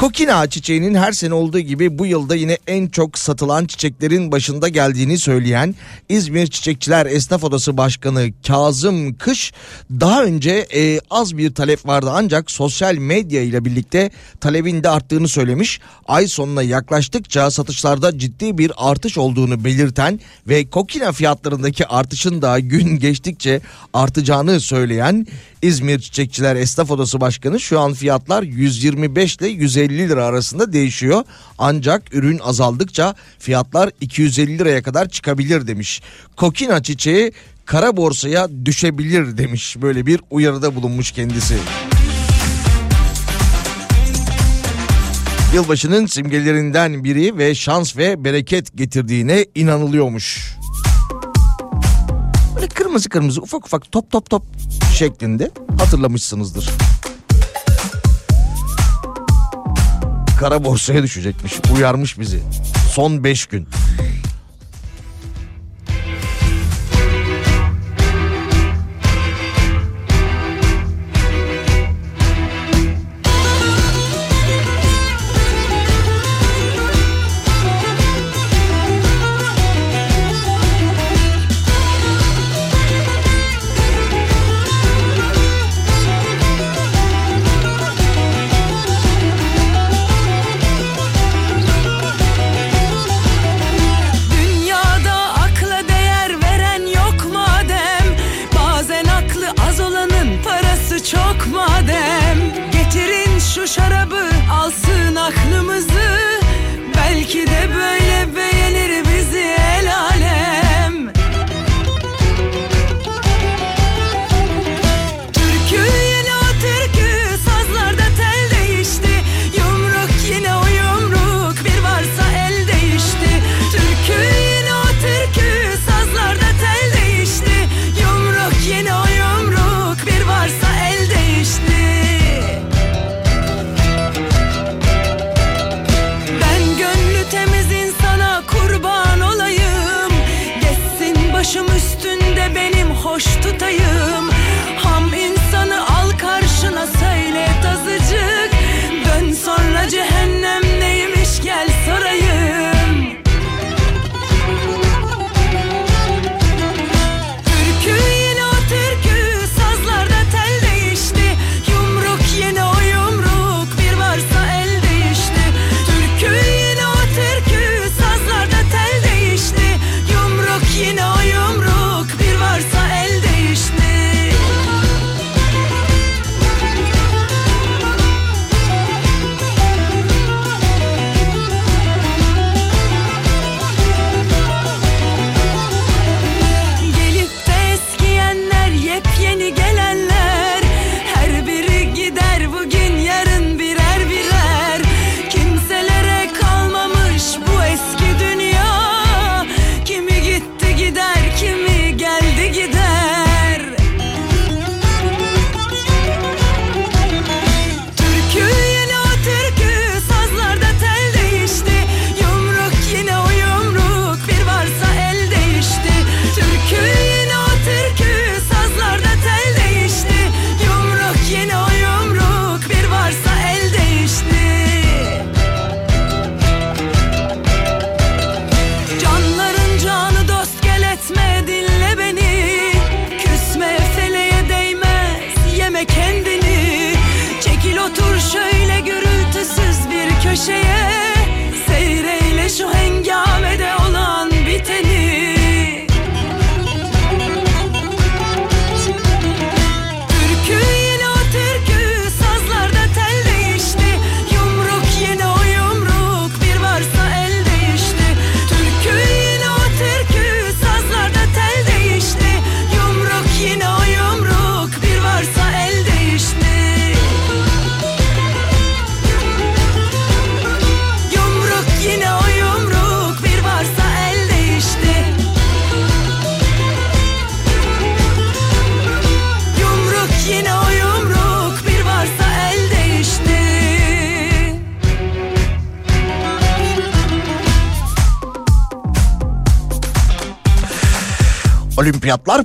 Kokina çiçeğinin her sene olduğu gibi bu yılda yine en çok satılan çiçeklerin başında geldiğini söyleyen İzmir Çiçekçiler Esnaf Odası Başkanı Kazım Kış daha önce e, az bir talep vardı ancak sosyal medya ile birlikte talebin de arttığını söylemiş. Ay sonuna yaklaştıkça satışlarda ciddi bir artış olduğunu belirten ve kokina fiyatlarındaki artışın da gün geçtikçe artacağını söyleyen İzmir Çiçekçiler Esnaf Odası Başkanı şu an fiyatlar 125 ile 150 lira arasında değişiyor. Ancak ürün azaldıkça fiyatlar 250 liraya kadar çıkabilir demiş. Kokina çiçeği kara borsaya düşebilir demiş. Böyle bir uyarıda bulunmuş kendisi. Yılbaşının simgelerinden biri ve şans ve bereket getirdiğine inanılıyormuş. Böyle kırmızı kırmızı ufak ufak top top top şeklinde hatırlamışsınızdır. Kara borsaya düşecekmiş. Uyarmış bizi. Son 5 gün.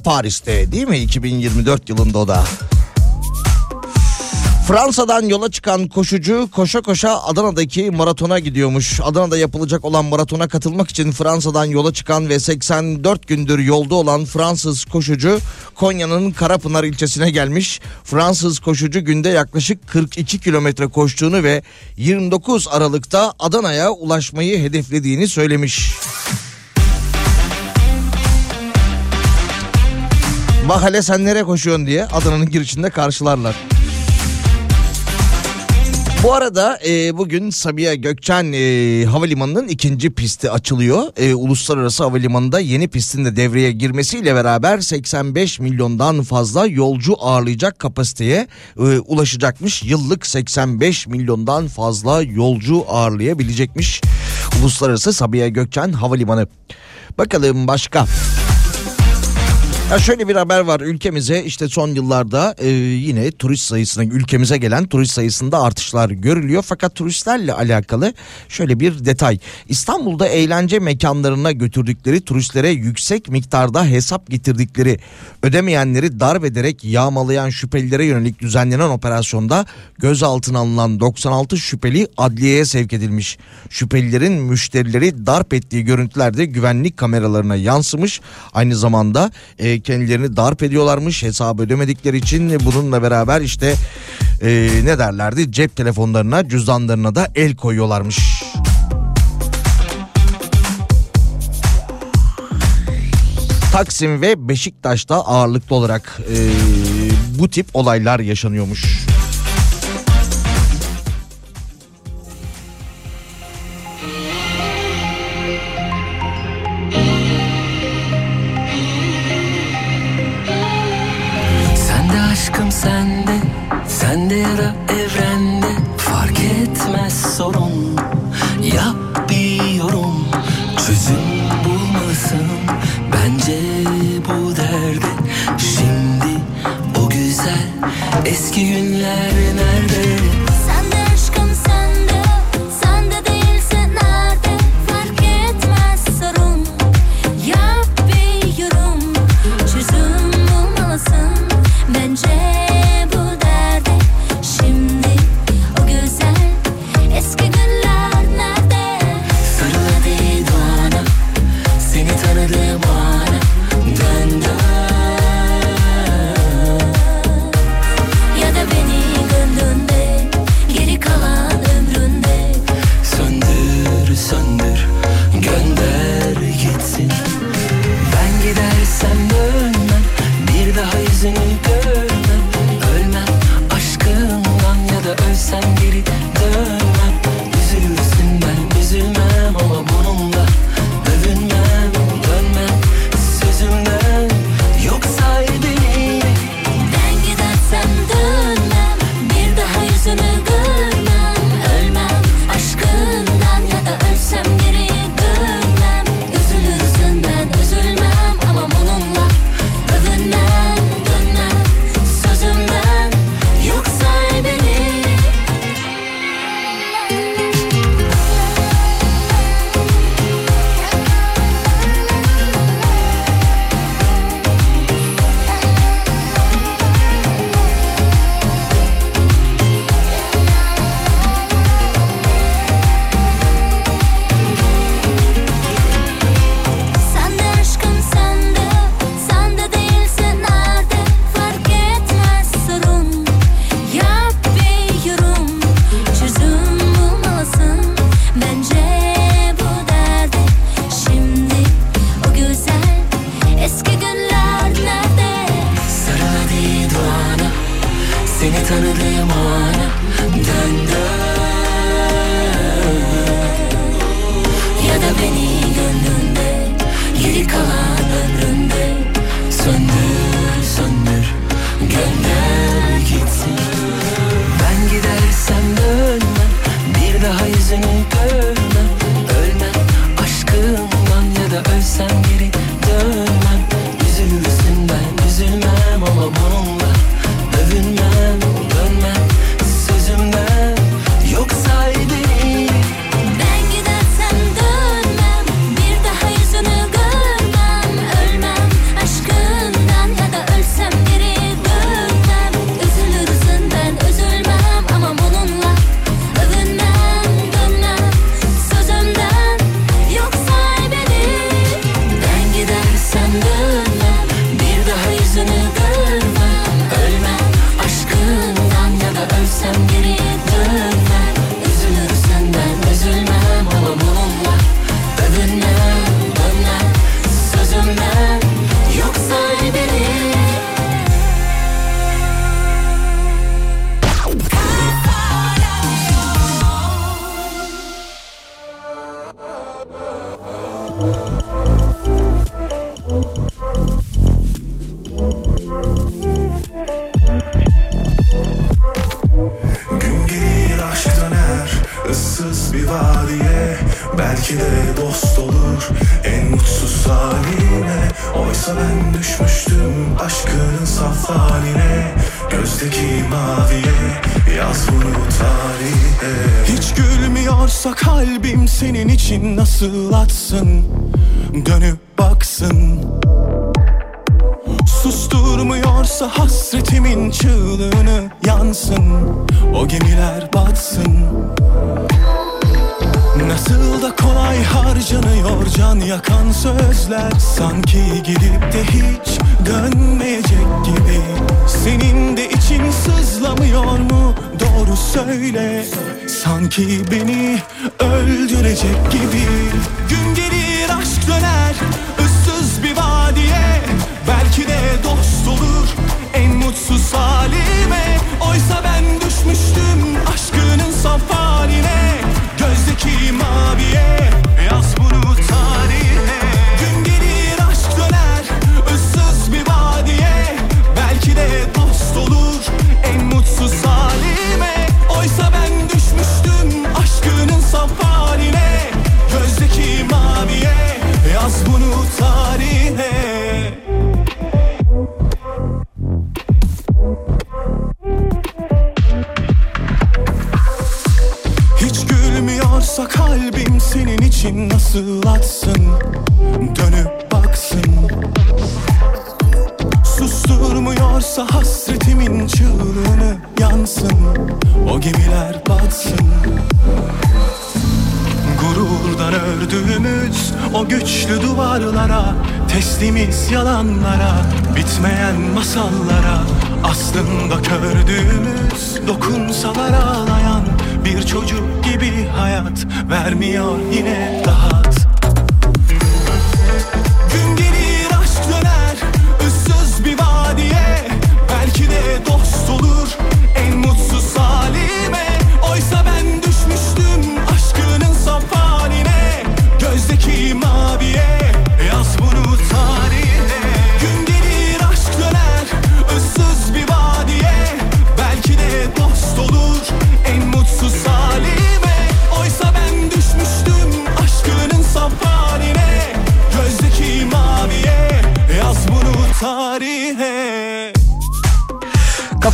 Paris'te değil mi? 2024 yılında o da. Fransa'dan yola çıkan koşucu koşa koşa Adana'daki maratona gidiyormuş. Adana'da yapılacak olan maratona katılmak için Fransa'dan yola çıkan ve 84 gündür yolda olan Fransız koşucu Konya'nın Karapınar ilçesine gelmiş. Fransız koşucu günde yaklaşık 42 kilometre koştuğunu ve 29 Aralık'ta Adana'ya ulaşmayı hedeflediğini söylemiş. Bak hele sen nereye koşuyorsun diye Adana'nın girişinde karşılarlar. Bu arada e, bugün Sabiha Gökçen e, Havalimanı'nın ikinci pisti açılıyor. E, Uluslararası Havalimanı'nda yeni pistin de devreye girmesiyle beraber 85 milyondan fazla yolcu ağırlayacak kapasiteye e, ulaşacakmış. Yıllık 85 milyondan fazla yolcu ağırlayabilecekmiş Uluslararası Sabiha Gökçen Havalimanı. Bakalım başka. Ya şöyle bir haber var ülkemize işte son yıllarda e, yine turist sayısına ülkemize gelen turist sayısında artışlar görülüyor. Fakat turistlerle alakalı şöyle bir detay. İstanbul'da eğlence mekanlarına götürdükleri turistlere yüksek miktarda hesap getirdikleri ödemeyenleri darp ederek yağmalayan şüphelilere yönelik düzenlenen operasyonda gözaltına alınan 96 şüpheli adliyeye sevk edilmiş. Şüphelilerin müşterileri darp ettiği görüntüler de güvenlik kameralarına yansımış. Aynı zamanda e, kendilerini darp ediyorlarmış hesabı ödemedikleri için bununla beraber işte e, ne derlerdi cep telefonlarına cüzdanlarına da el koyuyorlarmış. Taksim ve Beşiktaş'ta ağırlıklı olarak e, bu tip olaylar yaşanıyormuş. Sende yara evrende Fark etmez sorun. Yap bir yorum Çözüm bulmalısın Bence bu derde Şimdi o güzel Eski günler sızlamıyor mu? Doğru söyle. Sanki beni öldürecek gibi. Gün gelir için nasıl atsın? Dönüp baksın. Susturmuyorsa hasretimin çığlığını yansın. O gemiler batsın. Gururdan ördüğümüz o güçlü duvarlara Teslimiz yalanlara, bitmeyen masallara Aslında kördüğümüz dokunsalar ağlayan Bir çocuk gibi hayat vermiyor yine rahat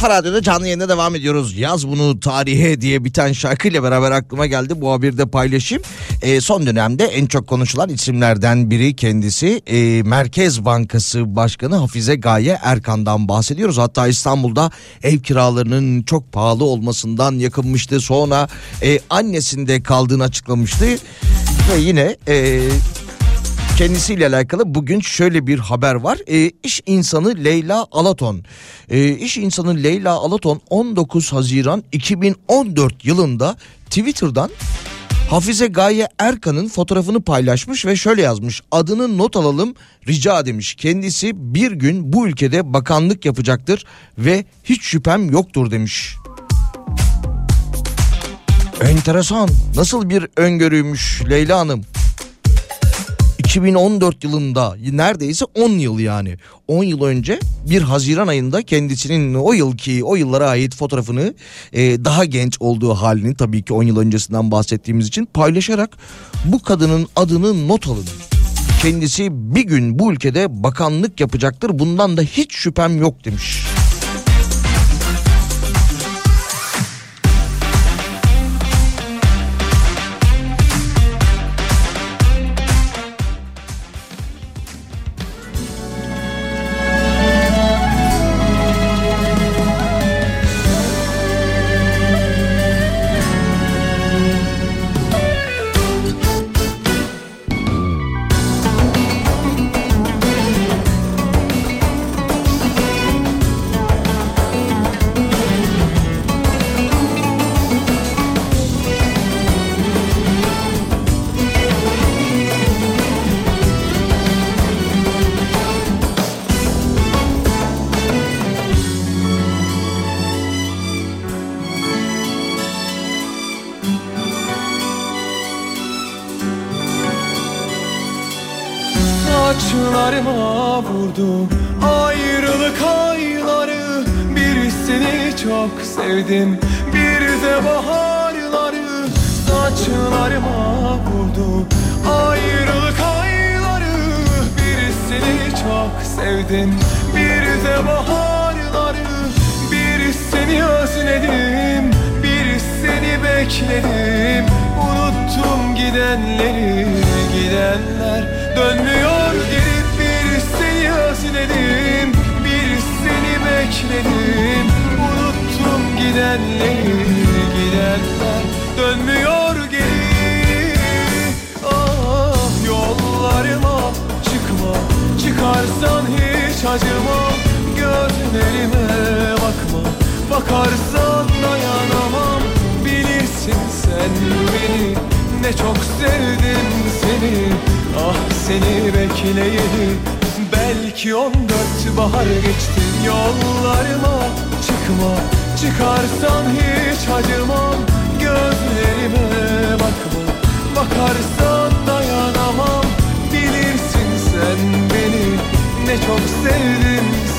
Kafa Radyo'da canlı yayında devam ediyoruz. Yaz bunu tarihe diye biten şarkıyla beraber aklıma geldi. Bu haberi de paylaşayım. Ee, son dönemde en çok konuşulan isimlerden biri kendisi. Ee, Merkez Bankası Başkanı Hafize Gaye Erkan'dan bahsediyoruz. Hatta İstanbul'da ev kiralarının çok pahalı olmasından yakınmıştı. Sonra e, annesinde kaldığını açıklamıştı. Ve yine... E, Kendisiyle alakalı bugün şöyle bir haber var. E, iş insanı Leyla Alaton. E, iş insanı Leyla Alaton 19 Haziran 2014 yılında Twitter'dan Hafize Gaye Erkan'ın fotoğrafını paylaşmış ve şöyle yazmış. Adını not alalım rica demiş. Kendisi bir gün bu ülkede bakanlık yapacaktır ve hiç şüphem yoktur demiş. Enteresan. Nasıl bir öngörüymüş Leyla Hanım? 2014 yılında neredeyse 10 yıl yani 10 yıl önce bir Haziran ayında kendisinin o yılki o yıllara ait fotoğrafını e, daha genç olduğu halini tabii ki 10 yıl öncesinden bahsettiğimiz için paylaşarak bu kadının adını not alın. Kendisi bir gün bu ülkede bakanlık yapacaktır bundan da hiç şüphem yok demiş.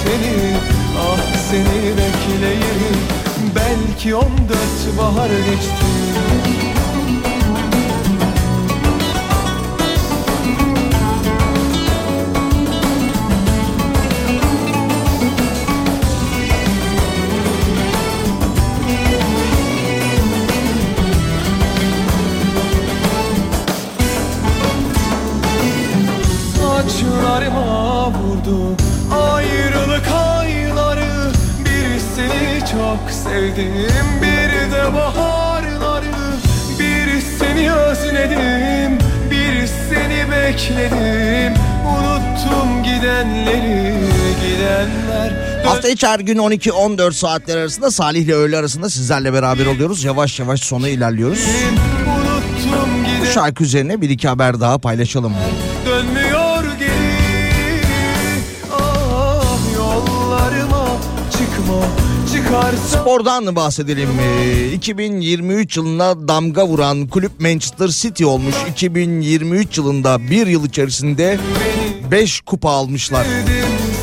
Seni Ah seni bekleyeyim. Belki on dört bahar geçti sevdim bir de baharları Bir seni özledim bir seni bekledim Unuttum gidenleri gidenler Hafta içi her gün 12-14 saatler arasında Salih ile öğle arasında sizlerle beraber oluyoruz. Yavaş yavaş sona ilerliyoruz. Bu şarkı üzerine bir iki haber daha paylaşalım. dönmüyor Spordan bahsedelim. Ee, 2023 yılına damga vuran kulüp Manchester City olmuş. 2023 yılında bir yıl içerisinde 5 kupa almışlar.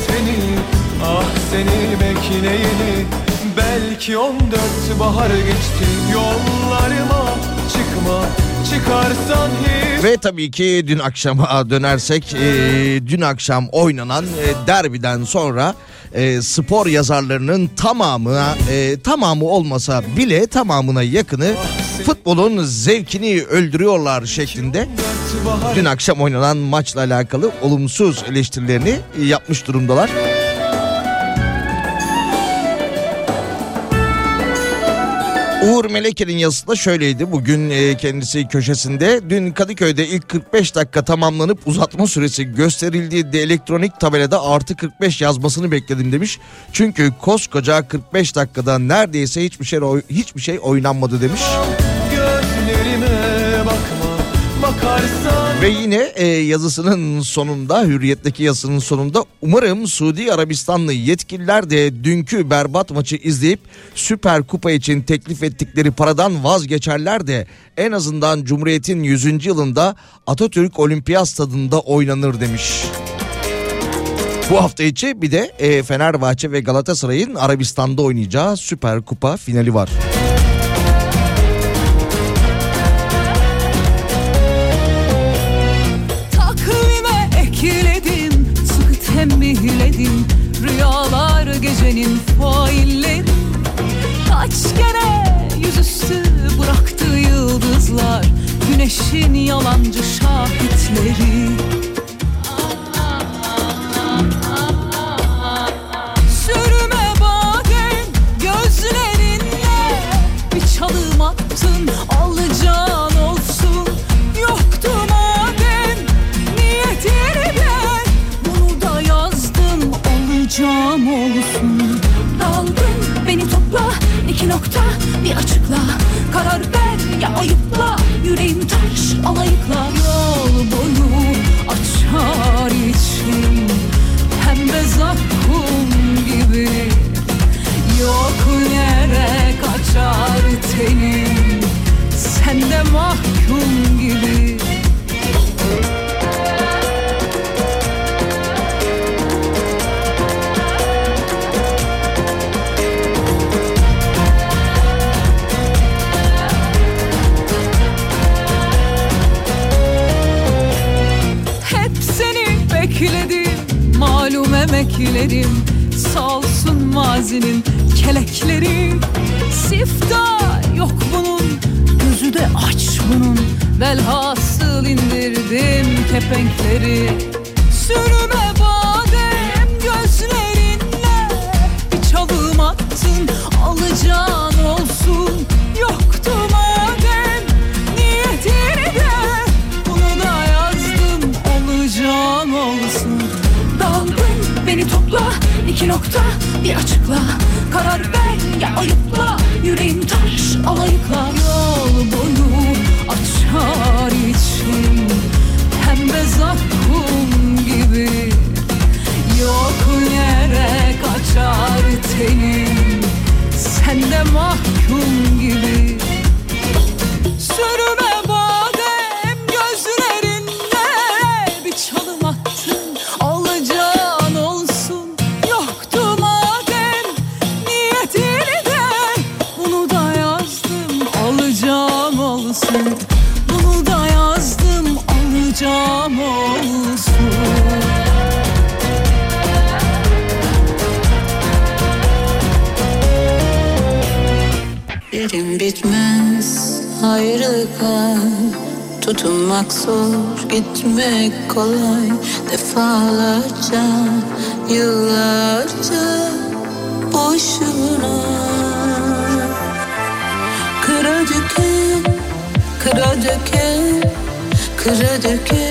seni Ah seni bekleyeli Belki on dört bahar geçti Yollarıma çıkma Çıkarsan hiç Ve tabii ki dün akşama dönersek e, dün akşam oynanan e, derbiden sonra e, spor yazarlarının tamamına e, tamamı olmasa bile tamamına yakını futbolun zevkini öldürüyorlar şeklinde dün akşam oynanan maçla alakalı olumsuz eleştirilerini yapmış durumdalar. Uğur Meleke'nin yazısı da şöyleydi. Bugün e, kendisi köşesinde dün Kadıköy'de ilk 45 dakika tamamlanıp uzatma süresi gösterildiği de elektronik tabelada artı 45 yazmasını bekledim demiş. Çünkü koskoca 45 dakikada neredeyse hiçbir şey hiçbir şey oynanmadı demiş. gözlerime bakma Bakarsan Ve yine e, yazısının sonunda Hürriyet'teki yazısının sonunda umarım Suudi Arabistanlı yetkililer de dünkü berbat maçı izleyip Süper Kupa için teklif ettikleri paradan vazgeçerler de en azından Cumhuriyet'in 100. yılında Atatürk Olimpiyat Stadında oynanır demiş. Bu hafta içi bir de e, Fenerbahçe ve Galatasaray'ın Arabistan'da oynayacağı Süper Kupa finali var. Takvime gecenin failleri. Kaç kere yüzüstü bıraktı yıldızlar Güneşin yalancı şahitleri bir açıkla. Karar ver ya ayıpla. Yüreğim taş alayıkla. Yol boyu açar içim. Pembe zakkum gibi. Yok yere kaçar tenim. Sen de mahkum gibi emeklerim Salsın mazinin kelekleri. Sifta yok bunun Gözü de aç bunun. Velhasıl indirdim kepenkleri. Sürme badem gözlerinle. Bir çalım attın alacağın iki nokta bir açıkla. Karar ver ya ayıpla. Yüreğim taş alayıkla. Yol boyu açar için Pembe zakkum gibi. Yok yere kaçar tenim. Sen de mahkum gibi Tutunmak zor gitmek kolay. Defalarca yıllarca boşuna. Kıra döke, kıra döke, kıra döke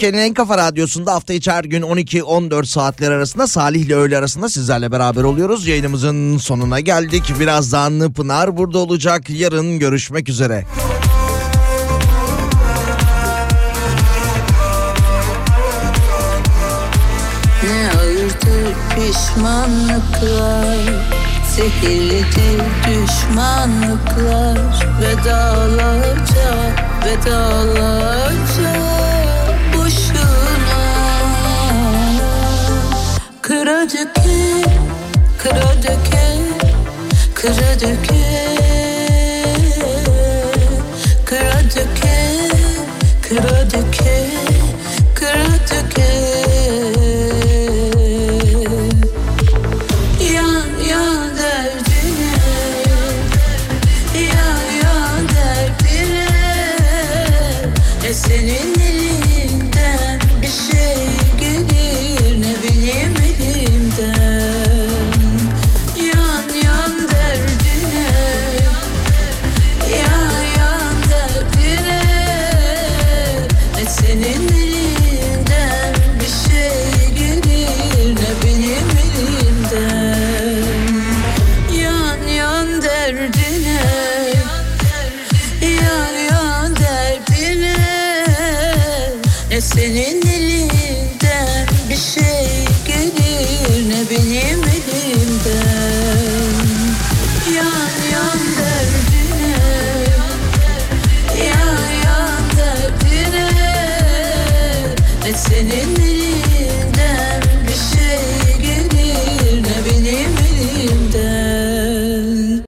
Türkiye'nin en kafa radyosunda hafta içi her gün 12-14 saatler arasında Salih ile öğle arasında sizlerle beraber oluyoruz. Yayınımızın sonuna geldik. Birazdan Pınar burada olacak. Yarın görüşmek üzere. Ne pişmanlıklar Zehirlidir düşmanlıklar Vedalarca, vedalarca Kıra döke, kıra döke Kıra döke Kıra döke, kıra döke Kıra